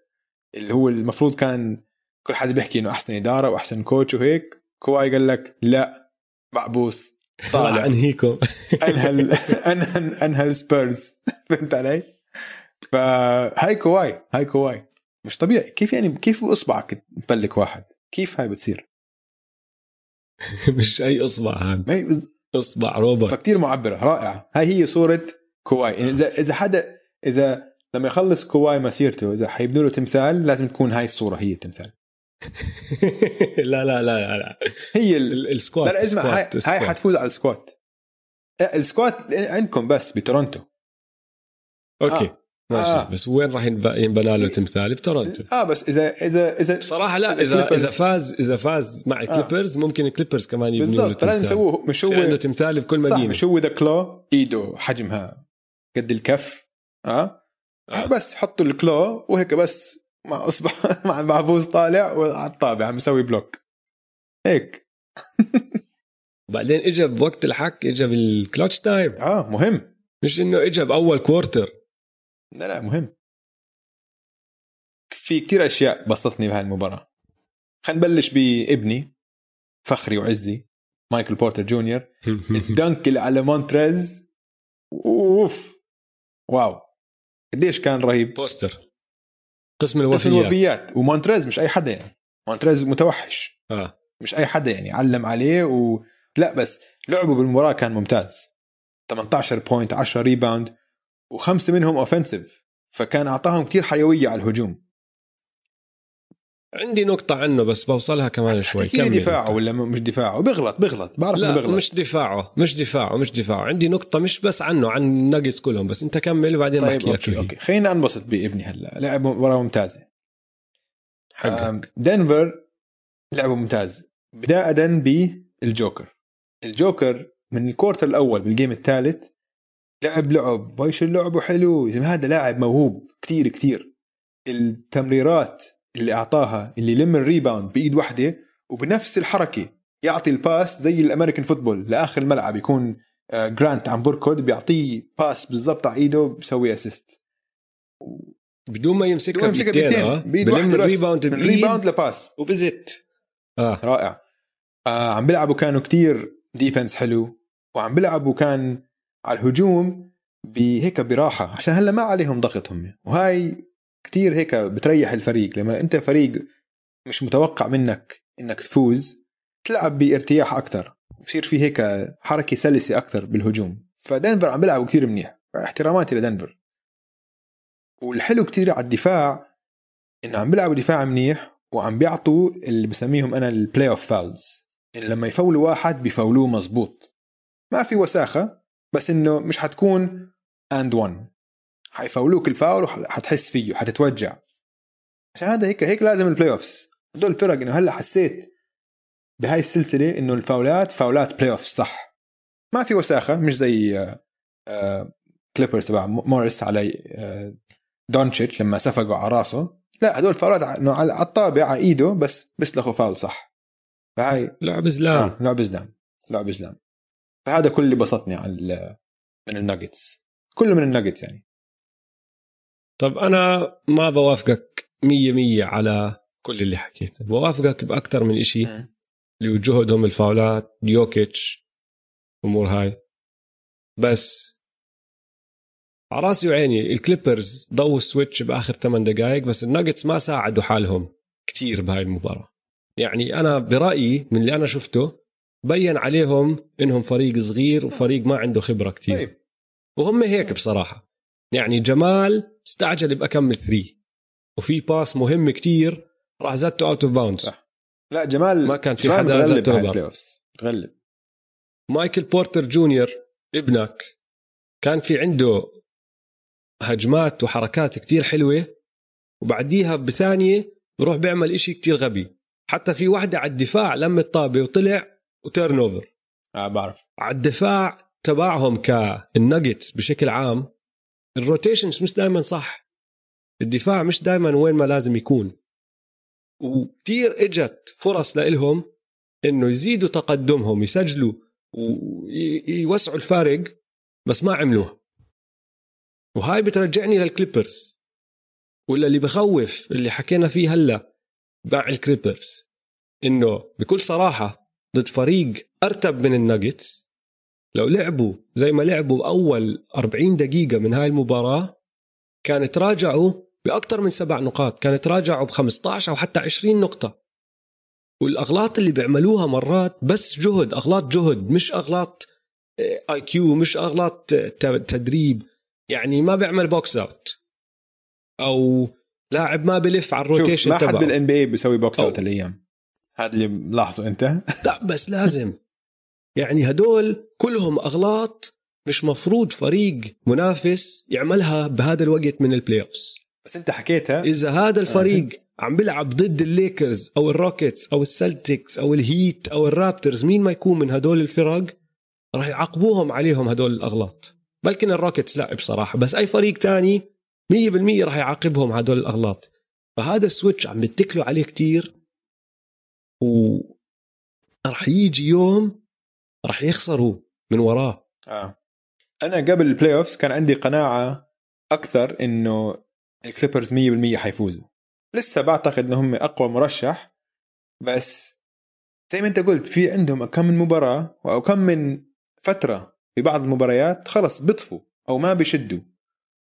اللي هو المفروض كان كل حدا بيحكي إنه أحسن إدارة وأحسن coach وهيك كواي قال لك لا بعبوس طالع. أنهيكم. أنهى (laughs) أنهى أنهى السبيرز (laughs) فهمت علي؟ فهاي كواي هاي كواي. مش طبيعي. كيف يعني كيف إصبعك ت block واحد؟ كيف هاي بتصير؟ (laughs) مش أي إصبع هذا. إصبع روبوت. فكتير معبرة. رائعة. هاي هي صورة كواي. يعني إذا إذا حدا إذا لما يخلص كواي مسيرته إذا حيبنوا له تمثال لازم تكون هاي الصورة هي التمثال. (laughs) لا لا لا لا هي ال- ال- ال statue لا اسمع هاي, هاي. حتفوز على ال statue ال statue عندكم بس بتورونتو. أوكي. آه. ماشي. آه. بس وين راح ينب- ينبنى له تمثال بتورنتو آه بس إذا إذا إذا بصراحة لا إذا Clippers- إذا فاز إذا فاز مع ال Clippers ممكن ال Clippers كمان يبنوا له بالضبط. تمثال يسووه مش يصير عنده هو تمثال بكل صح مدينة. مش هو the claw ايده حجمها. قد الكف آه, آه. بس حطوا ال claw وهيك بس. (laughs) مع اصبع مع المعبوس طالع وعلى الطابع عم يسوي block. هيك. (laughs) بعدين اجى بوقت الحك اجى بال clutch time. آه مهم. مش إنه اجى بأول quarter لا لا. مهم. في كتير أشياء بسطتني بهاي المباراة. خلينا نبلش بابني فخري وعزي مايكل بورتر جونيور. (laughs) ال dunk اللي على مونتريز. أوف. واو. قديش كان رهيب. poster. قسم الوفيات. الوفيات. ومونتريز مش أي حدا يعني. مونتريز متوحش. آه. مش أي حدا يعني. علم عليه و لا بس لعبه بالمباراة كان ممتاز. 18 point 10 rebound وخمسة منهم offensive فكان أعطاهم كتير حيوية على الهجوم. عندي نقطة عنه بس بوصلها كمان شوي. كمل. دفاعه. ولا مش دفاعه؟ بيغلط بيغلط بعرف لا بيغلط مش دفاعه مش دفاعه مش دفاعه. عندي نقطة مش بس عنه عن الناجتس كلهم بس. أنت كمل وبعدين طيب بحكي شو أوكي. أوكي. خلينا أنبسط بابني هلا. لعب مباراة ممتازة. حقك. آم، دنفر لعبه ممتاز. بداية بالجوكر. الجوكر من ال quarter الأول بال game الثالث لعب لعب ويش لعبه حلو. زلمة هذا لاعب موهوب كتير كتير التمريرات اللي أعطاها اللي يلم ال rebound بإيد واحدة وبنفس الحركة يعطي ال pass زي ال American football. لآخر الملعب يكون آه، جرانت عم بركض بيعطيه pass بالضبط على إيده بيسوي assist بدون ما يمسكها بيدين آه. بإيد واحدة بس. ال rebound من rebound ل pass. وبزت. آه. رائع. آه عم بيلعبوا كانوا كتير defense حلو وعم بيلعبوا كان على الهجوم بهيك براحة. عشان هلأ ما عليهم ضغط هم وهاي كتير هيك بتريح الفريق. لما أنت فريق مش متوقع منك إنك تفوز تلعب بارتياح أكثر بصير في هيك حركة سلسة أكثر بالهجوم. فدنفر عم بيلعبوا كثير منيح. احتراماتي لدنفر. والحلو كتير على الدفاع إنه عم بيلعبوا دفاع منيح وعم بيعطوا اللي بسميهم أنا ال playoff fouls لما يفولوا واحد بيفولوه مزبوط ما في وساخة. بس إنه مش حتكون and 1 حيفولوك الفاول وحتحس فيه حتتوجع. عشان هذا هيك هيك لازم ال playoffs هدول الفرق إنه هلأ حسيت بهاي السلسلة إنه الفاولات فاولات playoff صح. ما في وساخة مش زي Clippers تبع موريس على دونتشيتش لما سفقوا على راسه. لا هدول فاولات إنه على الطابع على إيده بس بيسلخوا فاول صح. فهاي لعب زلام آه لعب زلام لعب زلام فهذا كل اللي بسطني على من الناجتس. كله من الناجتس يعني. طب أنا ما بوافقك مية مية على كل اللي حكيته. بوافقك بأكثر من إشي اللي جهدهم الفاولات يوكيتش أمور هاي. بس على راسي وعيني ال Clippers ضووا ال switch بآخر 8 دقائق بس الناجتس ما ساعدوا حالهم كتير بهاي المباراة. يعني أنا برأيي من اللي أنا شفته بين عليهم إنهم فريق صغير وفريق ما عنده خبرة كتير. طيب. وهم هيك بصراحة. يعني جمال استعجل باكم three وفي pass مهم كتير راح زادته out of bounds لا جمال ما كان في حدا زادته تغلب مايكل بورتر جونيور ابنك كان في عنده هجمات وحركات كتير حلوة. وبعديها بثانية بروح بيعمل إشي كتير غبي. حتى في واحدة على الدفاع لم الطابة وطلع و turnover. آه بعرف. على الدفاع تبعهم كالنجتس بشكل عام ال rotations مش دائما صح. الدفاع مش دائما وين ما لازم يكون. وكتير إجت فرص لإلهم إنه يزيدوا تقدمهم يسجلوا ويوسعوا الفارق بس ما عملوها. وهاي بترجعني لل Clippers. ولا اللي بخوف اللي حكينا فيه هلأ مع ال Clippers إنه بكل صراحة ضد فريق أرتب من الناجتس. لو لعبوا زي ما لعبوا بأول 40 دقيقة من هاي المباراة كان تراجعوا بأكثر من سبع نقاط كان تراجعوا ب 15 أو حتى 20 نقطة. والأغلاط اللي بيعملوها مرات بس جهد أغلاط جهد مش أغلاط I آه، Q مش أغلاط تدريب. يعني ما بيعمل box out أو لاعب ما بلف على ال rotation ما حد بال N BA بيسوي box out الأيام هذا اللي ملاحظه انت. لا بس لازم. يعني هدول كلهم أغلاط مش مفروض فريق منافس يعملها بهذا الوقت من ال playoffs بس انت حكيتها. إذا هذا الفريق عم بيلعب ضد الليكرز أو الروكيتس أو السلتيكس أو الهيت أو الرابتورز مين ما يكون من هدول الفرق راح يعاقبوهم عليهم هدول الأغلاط. بلكن الروكيتس لا بصراحة بس أي فريق تاني 100% راح يعاقبهم هدول الأغلاط. فهذا ال switch عم بتكلوا عليه كتير. و راح يجي يوم راح يخسروا من وراه. آه. أنا قبل ال playoffs كان عندي قناعة أكثر إنه الكليبرز 100% حيفوزوا. لسه بعتقد إنهم أقوى مرشح بس زي ما أنت قلت في عندهم كم من مباراة أو كم من فترة في بعض المباريات خلص بيطفوا أو ما بيشدوا.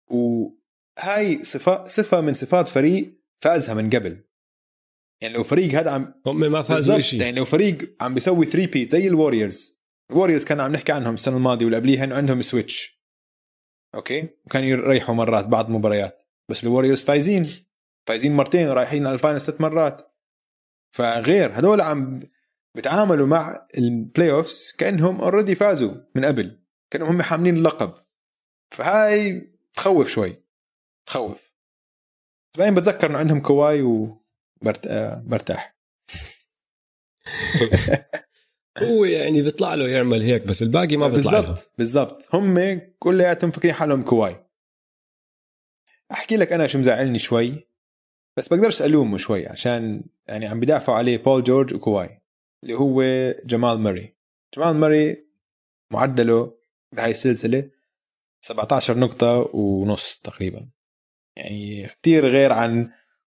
وهاي صفة صفة من صفات فريق فازها من قبل. يعني لو فريق هذا عم هم ما فازوا شيء يعني لو فريق عم بيسوي 3-peat زي الووريورز الووريورز كان عم نحكي عنهم السنة الماضية واللي قبليها إنه عندهم switch okay؟ وكانوا يريحوا مرات بعض المباريات بس الووريورز فايزين. فايزين مرتين ورايحين على ال final ست مرات. فغير هدول عم بتعاملوا مع ال playoffs كأنهم already فازوا من قبل. كأنهم هم حاملين اللقب. فهاي تخوف شوي. تخوف. بعدين بتذكر إنه عندهم كواي وبرتاح (laughs) هو يعني بيطلع له يعمل هيك بس الباقي ما بيطلع بالضبط بالضبط. هم كلياتهم فاكرين حالهم كواي. أحكي لك أنا شو مزعلني شوي بس بقدرش ألومه شوي عشان يعني عم بدافعوا عليه بول جورج وكواي اللي هو جمال ماري جمال ماري معدله بهاي السلسلة 17 نقطة ونص تقريبا. يعني كتير غير عن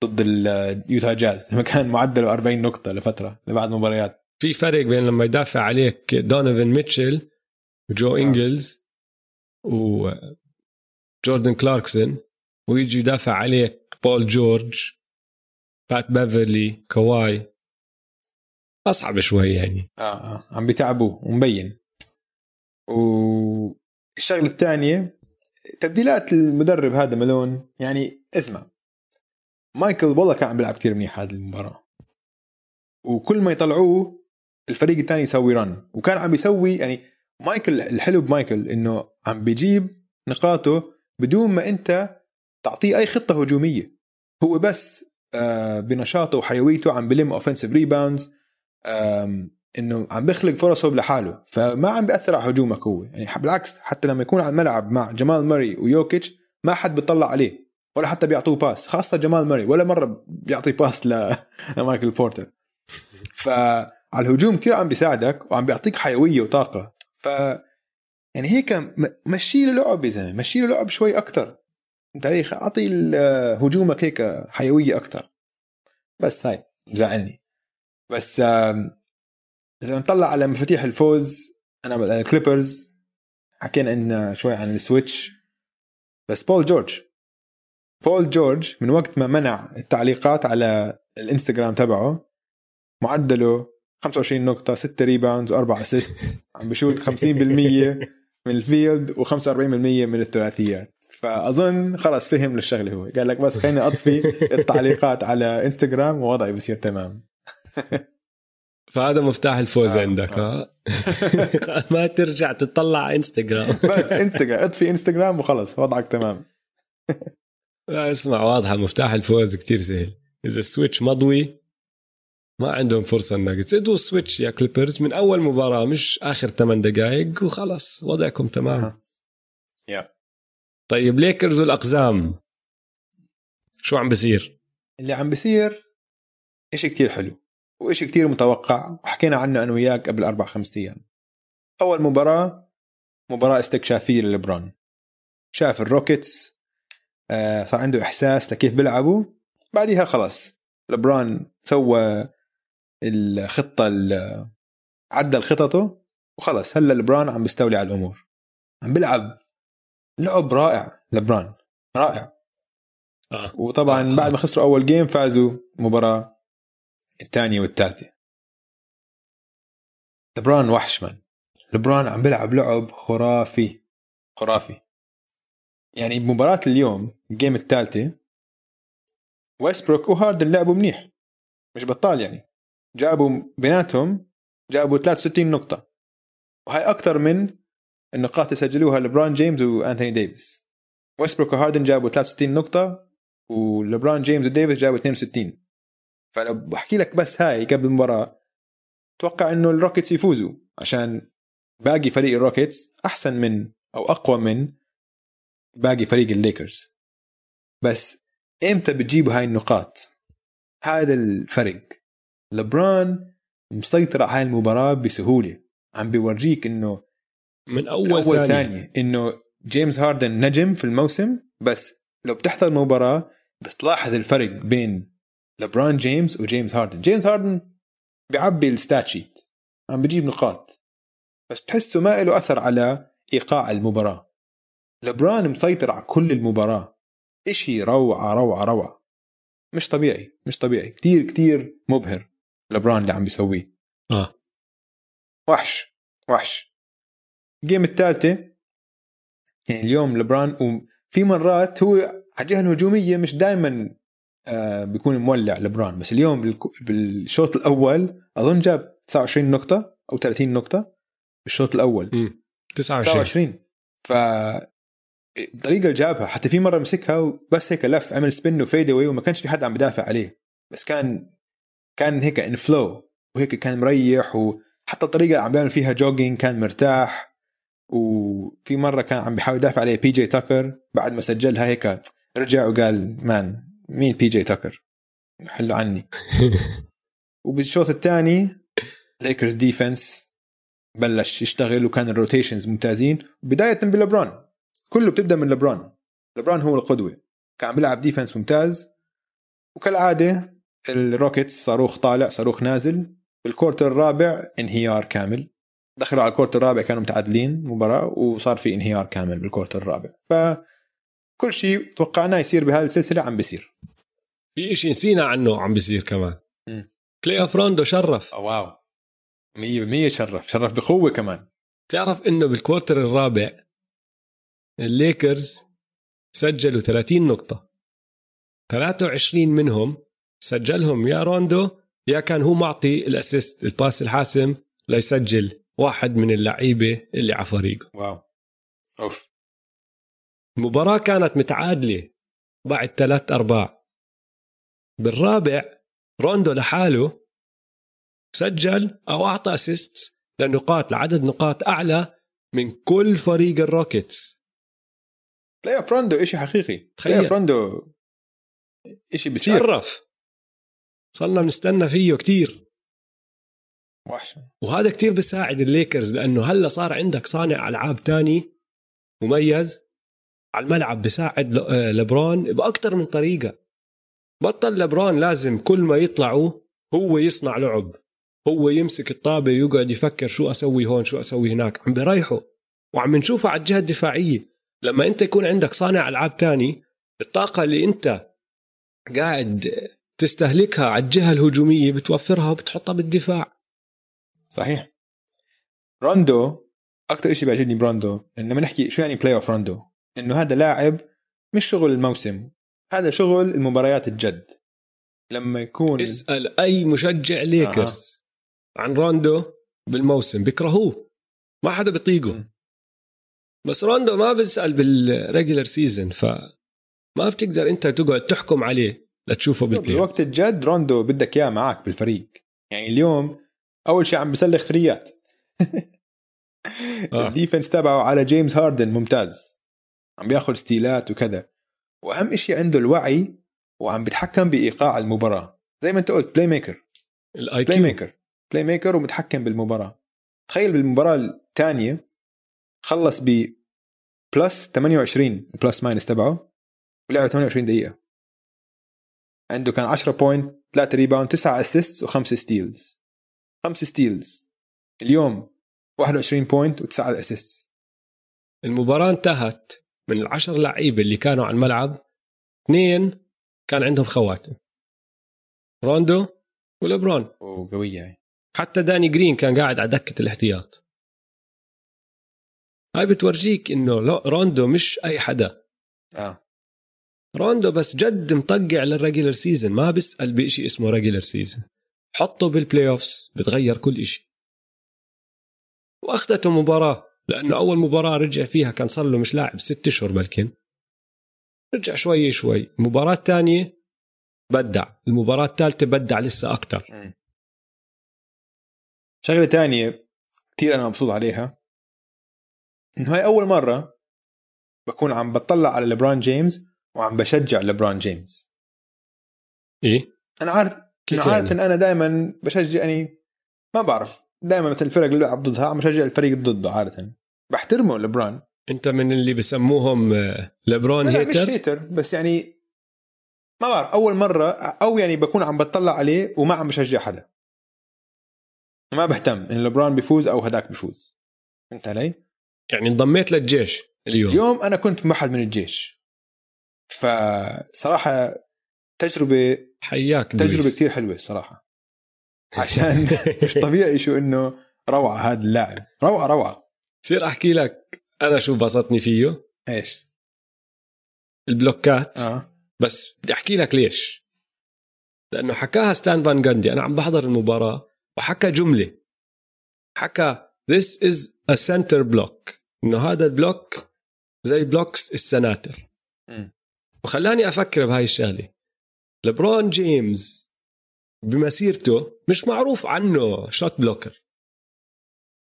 ضد اليوتا جاز. لما (laughs) كان معدله 40 نقطة لفترة لبعض المباريات في فرق بين لما يدافع عليك دونيفن ميتشل وجو إنجلز و جوردن كلاركسون ويجي يدافع عليك بول جورج بات بيفرلي كواي. أصعب شوي يعني. آه آه. عم بيتعبوه ومبين. والشغله الثانية تبديلات المدرب هذا مالون يعني اسمع. مايكل والله كان عم بيلعب كثير منيح هذه المباراة. وكل ما يطلعوه الفريق الثاني يسوي رن وكان عم بيسوي يعني مايكل الحلو بمايكل إنه عم بيجيب نقاطه بدون ما أنت تعطيه أي خطة هجومية. هو بس آه، بنشاطه وحيويته عم بلم offensive rebounds إنه عم بيخلق فرصه لحاله. فما عم بيأثر على هجومك هو يعني بالعكس حتى لما يكون على الملعب مع جمال ماري ويوكيتش ما حد بيطلع عليه. ولا حتى بيعطوه pass خاصة جمال ماري ولا مرة بيعطي pass (laughs) لمايكل بورتر. فعلى الهجوم كثير عم بيساعدك وعم بيعطيك حيوية وطاقة. ف يعني هيك مشي له لعب يا زلمة مشي له لعب شوي أكثر تاريخ أعطي (laughs) هجومك هيك حيوية أكثر بس هاي زعلني. بس إذا نطلع على مفاتيح الفوز أنا الكليبرز حكينا عندنا شوي عن ال switch. بس بول جورج. بول جورج من وقت ما منع التعليقات على الإنستغرام تبعه معدله 25 نقطة 6 rebounds و4 assist عم بشوت 50% من ال field و45% من الثلاثيات. فأظن خلص فهم للشغلة هو. قال لك بس خليني اطفي التعليقات على إنستغرام ووضعي بصير تمام. (laughs) فهذا مفتاح الفوز آه عندك آه. (laughs) ما ترجع تطلع على إنستغرام. بس إنستغرام اطفي إنستغرام وخلص وضعك تمام. (laughs) لا اسمع واضحة مفتاح الفوز كتير سهل. إذا ال switch مضوي ما عندهم فرصة إنك تدوس switch يا كليبرز من أول مباراة مش آخر 8 دقائق وخلص وضعكم تمام. Yeah. طيب ليكرز والأقزام شو عم بصير؟ اللي عم بصير إشي كتير حلو وإشي كتير متوقع وحكينا عنه أنا وياك قبل أربع خمسة أيام. أول مباراة مباراة استكشافية للبرون. شاف الروكيتس صار عنده إحساس لكيف بيلعبوا. بعديها خلص لبران سوى الخطة عدل خططه وخلص هلا لبران عم بيستولي على الأمور. عم بيلعب لعب رائع لبران رائع. آه. وطبعا آه. بعد ما خسروا أول game فازوا المباراه الثانية والثالثة. لبران وحش من لبران عم بيلعب لعب خرافي خرافي. يعني بمباراة اليوم ال game الثالثة ويستبروك وهاردن لعبوا منيح. مش بطال يعني. جابوا بيناتهم جابوا 63 نقطة. وهي أكثر من النقاط اللي سجلوها لبران جيمس وأنثوني ديفيس. ويستبروك وهاردن جابوا 63 نقطة ولبران جيمس وديفيس جابوا 62 فلو بحكي لك بس هاي قبل المباراة أتوقع إنه الروكيتس يفوزوا عشان باقي فريق الروكيتس أحسن من أو أقوى من باقي فريق الليكرز. بس إمتى بتجيبوا هاي النقاط؟ هذا الفرق. لبران مسيطر على هاي المباراة بسهولة. عم بيورجيك إنه من أول, أول ثانية. ثانية. إنه جيمس هاردن نجم في الموسم بس لو بتحضر المباراة بتلاحظ الفرق بين لبران جيمس وجيمس هاردن. جيمس هاردن بيعبي ال stat sheet. عم بجيب نقاط. بس بتحسه ما له أثر على إيقاع المباراة. لبران مسيطر على كل المباراة. إشي روعة روعة روعة. مش طبيعي مش طبيعي. كتير كتير مبهر لبران اللي عم بيسويه. آه. وحش وحش. الجيم الثالثة يعني اليوم لبران وفي مرات هو على الجهة الهجومية مش دائما آه بيكون مولع لبران. بس اليوم بالشوط الأول أظن جاب 29 نقطة أو 30 نقطة بالشوط الأول. م. 29 29 ف الطريقة اللي جابها حتى في مرة مسكها وبس هيك لف عمل spin و fadeaway وما كانش في حد عم بدافع عليه. بس كان كان هيك in flow وهيك كان مريح وحتى الطريقة اللي عم بيعمل فيها jogging كان مرتاح. وفي مرة كان عم بيحاول يدافع عليه بي جي تاكر بعد ما سجلها هيك رجع وقال man مين بي جي تاكر حلو عني. (laughs) وبالشوط الثاني ليكرز defense بلش يشتغل وكان ال rotations ممتازين بدايه بلبران كله بتبدأ من لبران. لبران هو القدوة. كان عم بيلعب defense ممتاز. وكالعادة الروكيتس صاروخ طالع صاروخ نازل. بال quarter الرابع انهيار كامل. دخلوا على ال quarter الرابع كانوا متعادلين مباراة وصار في انهيار كامل بال quarter الرابع. ف كل شيء توقعناه يصير بهذه السلسلة عم بيصير. في شيء نسينا عنه عم بيصير كمان. playoff روندو شرف. wow 100% شرف. شرف بقوة كمان. تعرف إنه بال quarter الرابع الليكرز سجلوا 30 نقطة. 23 منهم سجلهم يا روندو يا كان هو معطي ال assist ال pass الحاسم ليسجل واحد من اللعيبة اللي على فريقه. wow. أوف. المباراة كانت متعادلة بعد ثلاث أرباع. بالرابع روندو لحاله سجل أو أعطى assist لنقاط لعدد نقاط أعلى من كل فريق الروكيتس. playoff روندو شيء حقيقي. تخيل. playoff روندو شيء بيصير. شرف. صرنا بنستنى فيه كتير. وحش وهذا كتير بيساعد الليكرز لأنه هلا صار عندك صانع ألعاب تاني مميز على الملعب بيساعد ل- آه، لبرون بأكثر من طريقة. بطل لبرون لازم كل ما يطلعوا هو يصنع لعب. هو يمسك الطابة ويقعد يفكر شو أسوي هون شو أسوي هناك. عم بيريحه وعم نشوفها على الجهة الدفاعية. لما أنت يكون عندك صانع ألعاب تاني الطاقة اللي أنت قاعد تستهلكها على الجهة الهجومية بتوفرها وبتحطها بالدفاع. صحيح. روندو أكثر شيء بيعجبني بروندو انه لما نحكي شو يعني playoff روندو إنه هذا لاعب مش شغل الموسم هذا شغل المباريات الجد. لما يكون اسأل أي مشجع ليكرز عن روندو بالموسم بيكرهوه. ما حدا بيطيقه. بس روندو ما بيسأل بال regular season ف ما بتقدر أنت تقعد تحكم عليه لتشوفه بال play بالوقت الجد روندو بدك إياه معك بالفريق. يعني اليوم أول شيء عم بسلخ ثريات. آه. (laughs) ال defense تبعه على جيمس هاردن ممتاز. عم بياخذ ستيلات وكذا. وأهم شيء عنده الوعي وعم بيتحكم بإيقاع المباراة. زي ما أنت قلت playmaker الاي playmaker playmaker ومتحكم بالمباراة. تخيل بالمباراة الثانية خلص ب plus 28 ال plus minus تبعه ولعب 28 دقيقة. عنده كان 10 point 3 rebound 9 assist وخمس steals خمس steals اليوم 21 point و9 assist المباراة انتهت من العشر لعيبة اللي كانوا على الملعب. اثنين كان عندهم خواتم. روندو ولبرون وقويه هاي حتى داني جرين كان قاعد على دكة الاحتياط. هاي بتورجيك إنه لا- روندو مش أي حدا. آه. روندو بس جد مطقع لل regular season ما بيسأل بشيء اسمه regular season حطه بال playoffs بتغير كل إشي. وأخذته مباراة لأنه أول مباراة رجع فيها كان صار له مش لاعب ست أشهر بلكن. رجع شوي شوي. المباراة الثانية بدع المباراة الثالثة بدع لسه أكتر. شغلة تانية كثير أنا مبسوط عليها. إنه هاي أول مرة بكون عم بطلع على ليبرون جيمس وعم بشجع ليبرون جيمس. إيه؟ أنا عارف كيف إنه يعني؟ عادة أنا دائما بشجع يعني ما بعرف. دائما مثل الفرق اللي بلعب ضدها عم بشجع الفريق ضده عادة. بحترمه لبران أنت من اللي بسموهم آه، لا, لا مش hater؟ hater بس يعني ما بعرف. أول مرة أو يعني بكون عم بطلع عليه وما عم بشجع حدا. ما بهتم إن لبران بيفوز أو هداك بيفوز. فهمت علي؟ يعني انضميت للجيش اليوم. اليوم أنا كنت واحد من الجيش. فصراحة تجربة حياك تجربة دويس. كتير حلوة الصراحة عشان مش طبيعي شو إنه روعة هذا اللاعب. روعة روعة. بصير أحكي لك أنا شو بسطني فيه. إيش؟ البلوكات. آه. بس بدي أحكي لك ليش. لأنه حكاها ستان فان جاندي أنا عم بحضر المباراة وحكى جملة. حكى this is a center block. إنه هذا ال block زي blocks السناتر. وخلاني أفكر بهاي الشغلة. لبرون جيمس بمسيرته مش معروف عنه shot blocker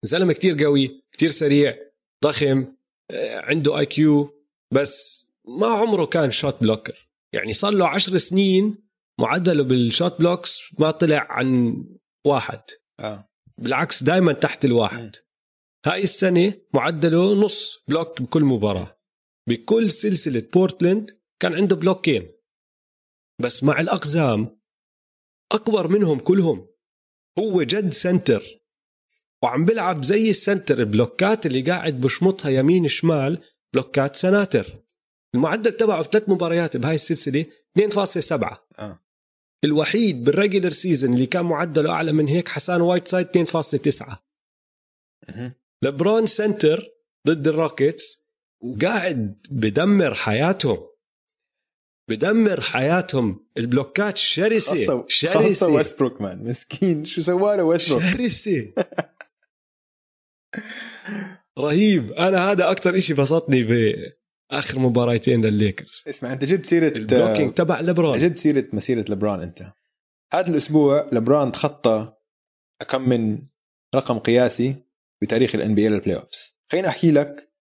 زلمة كتير قوي كتير سريع ضخم آه، عنده IQ بس ما عمره كان shot blocker يعني صار له عشر سنين معدله بال shot blocks ما طلع عن واحد. آه. بالعكس دائما تحت الواحد. هاي السنة معدله نص block بكل مباراة. بكل سلسلة بورتلاند كان عنده بلوكين. بس مع الأقزام أكبر منهم كلهم هو جد center. وعم بلعب زي ال center البلوكات اللي قاعد بشمطها يمين شمال بلوكات سناتر. المعدل تبعه بثلاث مباريات بهاي السلسلة 2.7 آه. الوحيد بال regular season اللي كان معدله أعلى من هيك حسان وايت سايد 2.9 مهم. لبرون center ضد الروكيتس وقاعد بدمر حياتهم. بدمر حياتهم. البلوكات شرسة خاصة خاصة شرسة. ويستبروك man مسكين. شو سوى له ويستبروك شرسة. رهيب. أنا هذا أكثر إشي بسطني باخر مباراتين للليكرز. اسمع أنت جبت سيرة ال blocking تبع لبرون جبت سيرة مسيرة لبران أنت. هذا الأسبوع لبران تخطى كم من رقم قياسي بتاريخ ال NBA لل playoffs خليني أحكي لك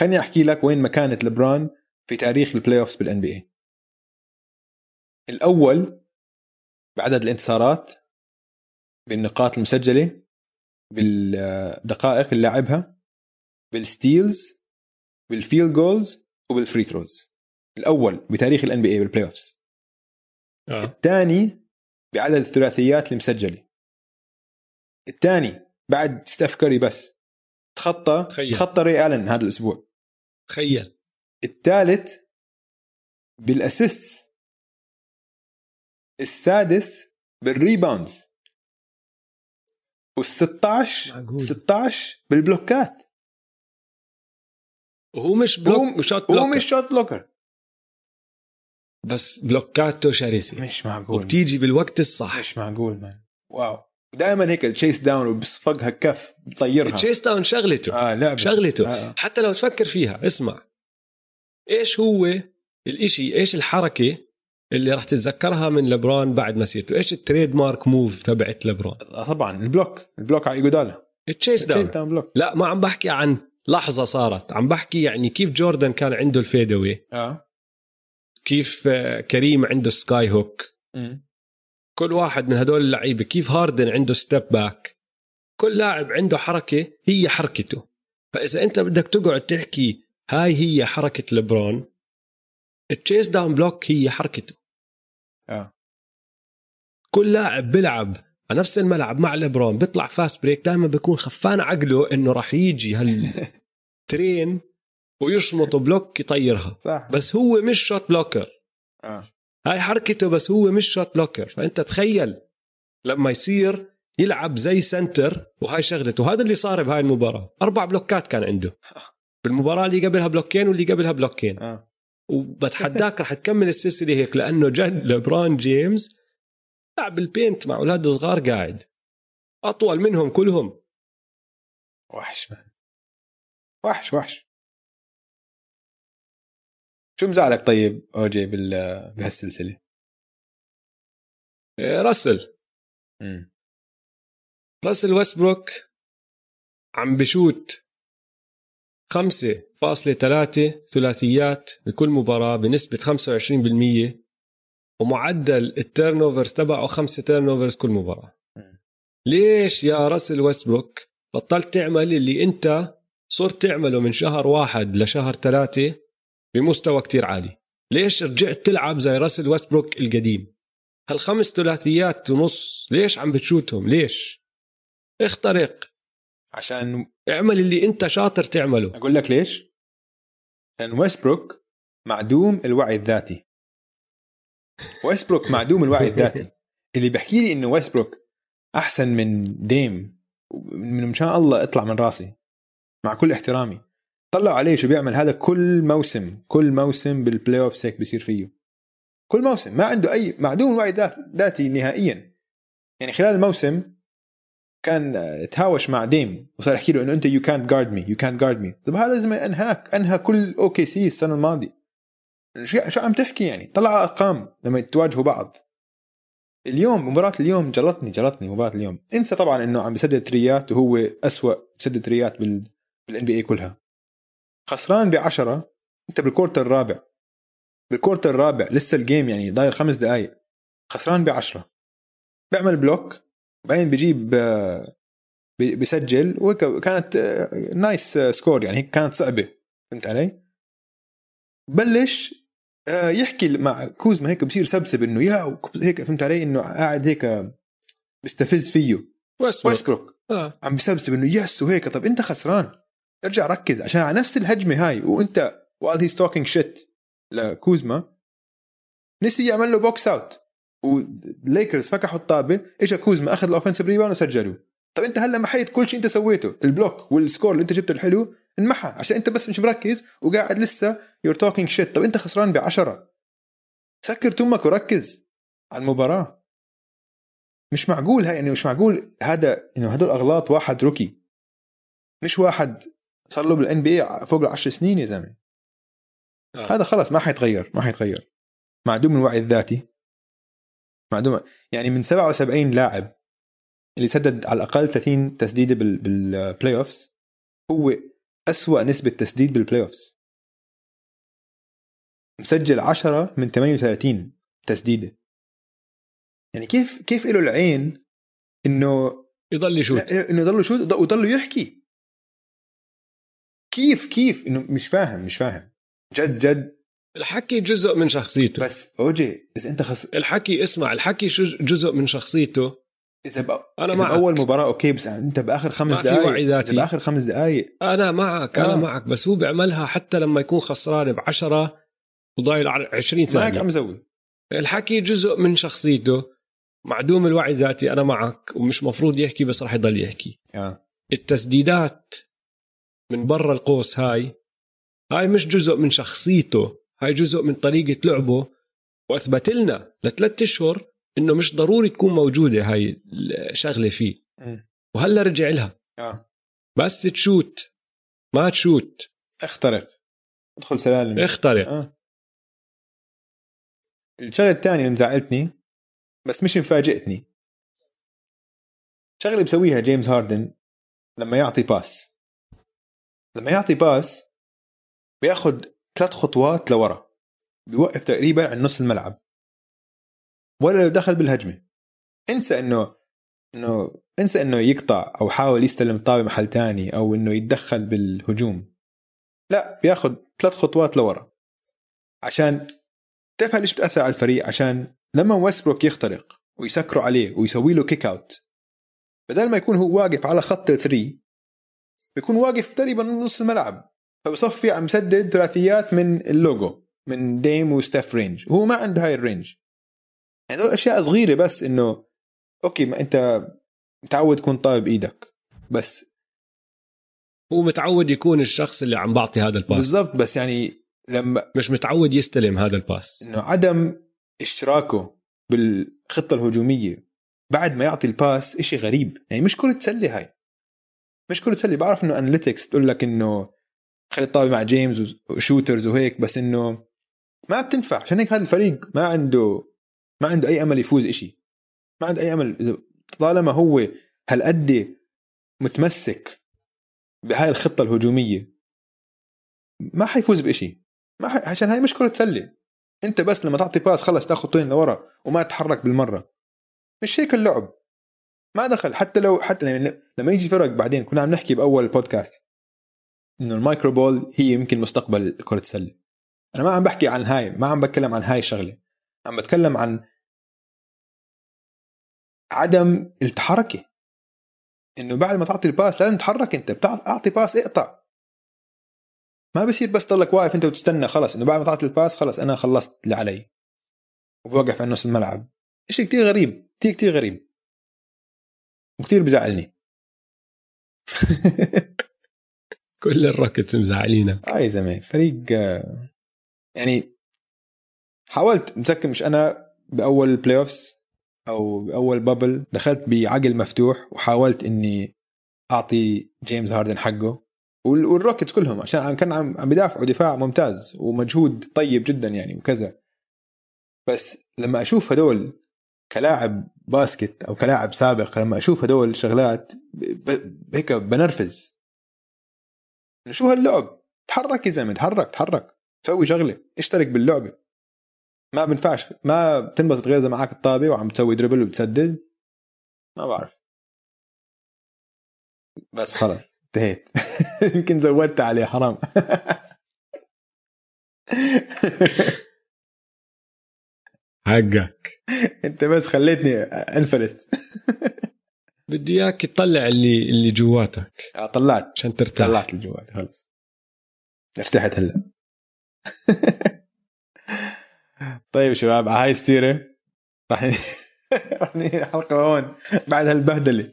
خليني أحكي لك وين مكانه لبران في تاريخ ال playoffs بال NBA الأول بعدد الانتصارات بالنقاط المسجلة بالدقائق اللي لعبها بال steals بال field goals وبال free throws الأول بتاريخ ال NBA بال playoffs آه. الثاني بعدد الثلاثيات المسجلة. الثاني بعد ستيف كاري بس. تخطى تخيل. تخطى ري آلن هذا الأسبوع. تخيل. الثالث بال assists السادس بال rebounds وال16 معقول. 16 بالبلوكات. وهو مش block هو- مش shot هو blocker مش shot blocker. بس بلوكاته شرسه مش معقول. وبتيجي بالوقت الصح. مش معقول man wow. دائما هيك ال chase down وبصفقها كف بطيرها chase down شغلته. آه لعبة شغلته. آه. حتى لو تفكر فيها اسمع. إيش هو الإشي؟ إيش الحركة اللي راح تتذكرها من لبران بعد مسيرته إيش ال trademark move تبعت لبران؟ آه طبعا ال block. ال block على إيجودالا. ال chase down ال chase down block لا ما عم بحكي عن لحظة صارت. عم بحكي يعني كيف جوردن كان عنده ال fadeaway. آه. كيف آه، كريم عنده sky hook. كل واحد من هدول اللعيبة كيف هاردن عنده step back كل لاعب عنده حركة هي حركته. فإذا أنت بدك تقعد تحكي هاي هي حركة لبرون ال chase down block هي حركته. آه. كل لاعب بيلعب على نفس الملعب مع لبرون بيطلع fast break دائما بيكون خفان عقله إنه راح يجي هال train (laughs) ويشمط block يطيرها. صح. بس هو مش shot blocker آه. هاي حركته بس هو مش shot blocker فأنت تخيل لما يصير يلعب زي center وهاي شغلته. وهذا اللي صار بهاي المباراة. أربع بلوكات كان عنده. (laughs) بالمباراة اللي قبلها بلوكين واللي قبلها بلوكين. آه. وبتحداك رح تكمل السلسلة هيك لأنه جد لبران جيمس لعب ال paint مع أولاد صغار قاعد. أطول منهم كلهم. وحش man وحش وحش. شو مزعلك طيب أوجي بهالسلسلة؟ إيه، راسل. راسل ويستبروك عم بشوت 5.3 ثلاثيات بكل مباراة بنسبة 25% ومعدل ال turnovers تبعه خمسة turnovers كل مباراة. مم. ليش يا راسل ويستبروك بطلت تعمل اللي انت صرت تعمله من شهر واحد لشهر ثلاثة بمستوى كتير عالي؟ ليش رجعت تلعب زي راسل ويستبروك القديم؟ هالخمس ثلاثيات ونص ليش عم بتشوتهم؟ ليش؟ اخترق عشان اعمل اللي انت شاطر تعمله. أقول لك ليش؟ لأن ويستبروك معدوم الوعي الذاتي. ويستبروك معدوم الوعي الذاتي اللي بحكي لي إنه ويستبروك أحسن من ديم من شاء الله اطلع من راسي مع كل احترامي. طلعوا عليه شو بيعمل؟ هذا كل موسم كل موسم بال playoff هيك بيصير فيه. كل موسم ما عنده أي معدوم ذات- ذاتي نهائيا. يعني خلال الموسم كان آه، تهاوش مع ديم وصار يحكي له إنه أنت يو كانت جارد مي يو كانت جارد مي طب هذا لازم أنهاك أنهى كل OKC السنة الماضية. شو عم تحكي يعني. طلع أرقام لما يتواجهوا بعض. اليوم مباراة اليوم جلطني جلطني مباراة اليوم. انسى طبعا إنه عم بسدد تريات وهو أسوأ بسدد تريات بال بال NBA كلها. خسران بعشرة أنت بال quarter الرابع. بال quarter الرابع لسه ال game يعني ضايل خمس دقائق خسران بعشرة. بيعمل block بعدين بجيب آه، بي- بيسجل وهيك كانت آه، nice آه، score يعني هيك كانت صعبة. فهمت علي؟ بلش آه، يحكي مع كوزما هيك بصير سبسب إنه yeah هيك فهمت علي؟ إنه قاعد هيك بيستفز فيه. ويستبروك ويستبروك آه. عم بسبسب إنه yes وهيك. طب أنت خسران. ارجع ركز عشان على نفس الهجمة هاي وأنت while he's talking shit لكوزما نسي يعمل له box out والليكرز فكحوا الطابة اجى كوزما أخذ ال offensive rebound وسجلوا طب أنت هلا محيت كل شيء أنت سويته. ال block وال score اللي أنت جبته الحلو انمحى عشان أنت بس مش مركز وقاعد لسه you're talking shit طب انت خسران بعشرة. سكر تمك وركز على المباراة. مش معقول هاي يعني مش معقول هذا انه هدول أغلاط واحد rookie. مش واحد صار له بال NBA فوق ال 10 سنين يا زلمة. آه. هذا خلص ما حيتغير ما حيتغير. معدوم الوعي الذاتي. معدوم يعني من 77 لاعب اللي سدد على الأقل 30 تسديدة بال playoffs هو أسوأ نسبة تسديد بال playoffs مسجل 10 من 38 تسديدة. يعني كيف كيف له العين إنه يضل يشوت؟ إنه يضل يشوت ويضل يحكي. كيف كيف؟ إنه مش فاهم مش فاهم. جد جد. الحكي جزء من شخصيته. بس أوجي إذا أنت خص الحكي اسمع الحكي جزء من شخصيته. إذا ب... أنا إذا معك. باول مباراة أوكي بس أنت بآخر خمس دقائق إذا بآخر خمس دقائق أنا معك أنا آه. معك. بس هو بيعملها حتى لما يكون خسران بعشرة وضايل 20 ثانية هيك عم زوي الحكي جزء من شخصيته معدوم الوعي الذاتي أنا معك ومش مفروض يحكي بس راح يضل يحكي. آه. التسديدات من برا القوس هاي هاي مش جزء من شخصيته هاي جزء من طريقة لعبه وأثبت لنا لثلاث أشهر إنه مش ضروري تكون موجودة هاي الشغلة فيه. وهلأ رجع لها آه. بس تشوت ما تشوت. اخترق. ادخل سلالم. اخترق. آه. الشغلة الثانية اللي مزعلتني بس مش مفاجئتني. شغلة بسويها جيمس هاردن لما يعطي pass. لما يعطي pass بياخذ ثلاث خطوات لورا. بيوقف تقريبا عند نص الملعب. ولا لو دخل بالهجمة. انسى إنه إنه انسى إنه يقطع أو حاول يستلم طابة محل تاني أو إنه يتدخل بالهجوم. لا بياخذ ثلاث خطوات لورا. عشان تعرف ليش بتأثر على الفريق؟ عشان لما ويستبروك يخترق ويسكروا عليه ويسوي له kick out بدل ما يكون هو واقف على خط 3 بيكون واقف تقريبا نص الملعب. فبصفي عم سدد ثلاثيات من اللوجو من Dame و Steph range. وهو ما عنده هاي ال range. يعني هدول أشياء صغيرة بس إنه okay ما أنت متعود تكون طابة بإيدك بس هو متعود يكون الشخص اللي عم بعطي هذا ال pass. بالضبط بس يعني لما مش متعود يستلم هذا ال pass. إنه عدم إشتراكه بالخطة الهجومية بعد ما يعطي ال pass إشي غريب. يعني مش كرة سلة هاي. مش كرة سلة بعرف إنه analytics تقول لك إنه خلي الطابة مع جيمس و shooters وهيك بس إنه ما بتنفع. عشان هيك هذا الفريق ما عنده ما عنده أي أمل يفوز إشي. ما عنده أي أمل. طالما هو هالقد متمسك بهاي الخطة الهجومية ما حيفوز بإشي. ما ح... عشان هاي مش كره سله انت بس لما تعطي pass خلص تاخذ خطوتين لورا وما تتحرك بالمرة. مش هيك اللعب. ما دخل. حتى لو حتى يعني لما يجي فرق بعدين كنا عم نحكي بأول البودكاست إنه ال micro ball هي يمكن مستقبل كره السله أنا ما عم بحكي عن هاي ما عم بتكلم عن هاي الشغلة. عم بتكلم عن عدم التحركة. إنه بعد ما تعطي ال pass لازم تتحرك أنت. بتعطي pass اقطع. ما بصير بس تضلك واقف انت وتستنى خلص. إنه بعد ما تعطي ال pass خلص أنا خلصت اللي علي. وبوقف عن نص الملعب. شيء كتير غريب كتير كتير غريب. وكتير بزعلني (laughs) كل الروكيتس مزعلينك. آه يا زلمة فريق يعني حاولت مسكر مش أنا بأول playoffs أو بأول bubble دخلت بعقل مفتوح وحاولت إني أعطي جيمس هاردن حقه. والروكيتس كلهم عشان كان عم بدافعوا دفاع ممتاز ومجهود طيب جدا يعني وكذا. بس لما أشوف هدول كلاعب باسكت أو كلاعب سابق لما أشوف هدول شغلات هيك بنرفز. شو هاللعب؟ تحرك يا زلمة تحرك تحرك. سوي شغلة اشترك باللعبة. ما بنفعش ما بتنبسط غير إذا معك الطابة وعم تسوي دربل وبتسدد. ما بعرف. بس خلص. انتهيت. (laughs) يمكن زودت عليه حرام. حقك. انت بس خليتني انفلت. بدي إياك تطلع اللي اللي جواتك. آه، طلعت. عشان ترتاح. طلعت اللي جواتي خلص ارتحت هلا. (laughs) طيب شباب على هاي السيرة راح ن... (laughs) راح ننهي الحلقة هون بعد هالبهدلة.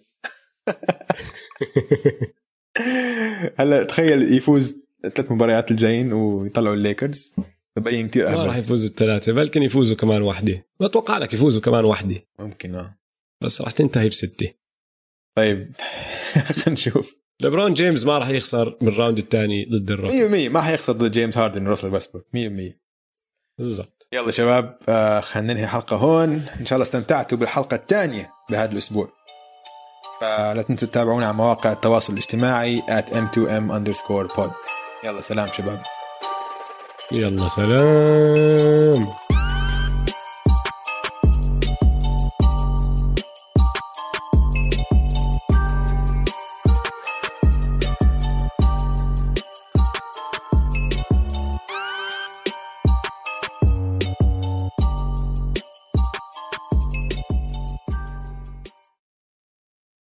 هلا تخيل يفوز ثلاث مباريات الجايين ويطلعوا الليكرز. ببين كثير ما راح يفوزوا الثلاثة. بلكن يفوزوا كمان واحدة بتوقع لك يفوزوا كمان واحدة ممكن آه. بس راح تنتهي بستة. طيب. (laughs) خلينا نشوف. ليبرون جيمس ما راح يخسر بال round الثاني ضد الروكي 100% ما حيخسر ضد جيمس هاردن وراسل ويستبروك 100% بالضبط. يلا شباب آه خلينا ننهي الحلقة هون. إن شاء الله استمتعتوا بالحلقة الثانية بهذا الأسبوع. فلا تنسوا تتابعونا على مواقع التواصل الاجتماعي at m2m underscore pod. يلا سلام شباب. يلا سلام.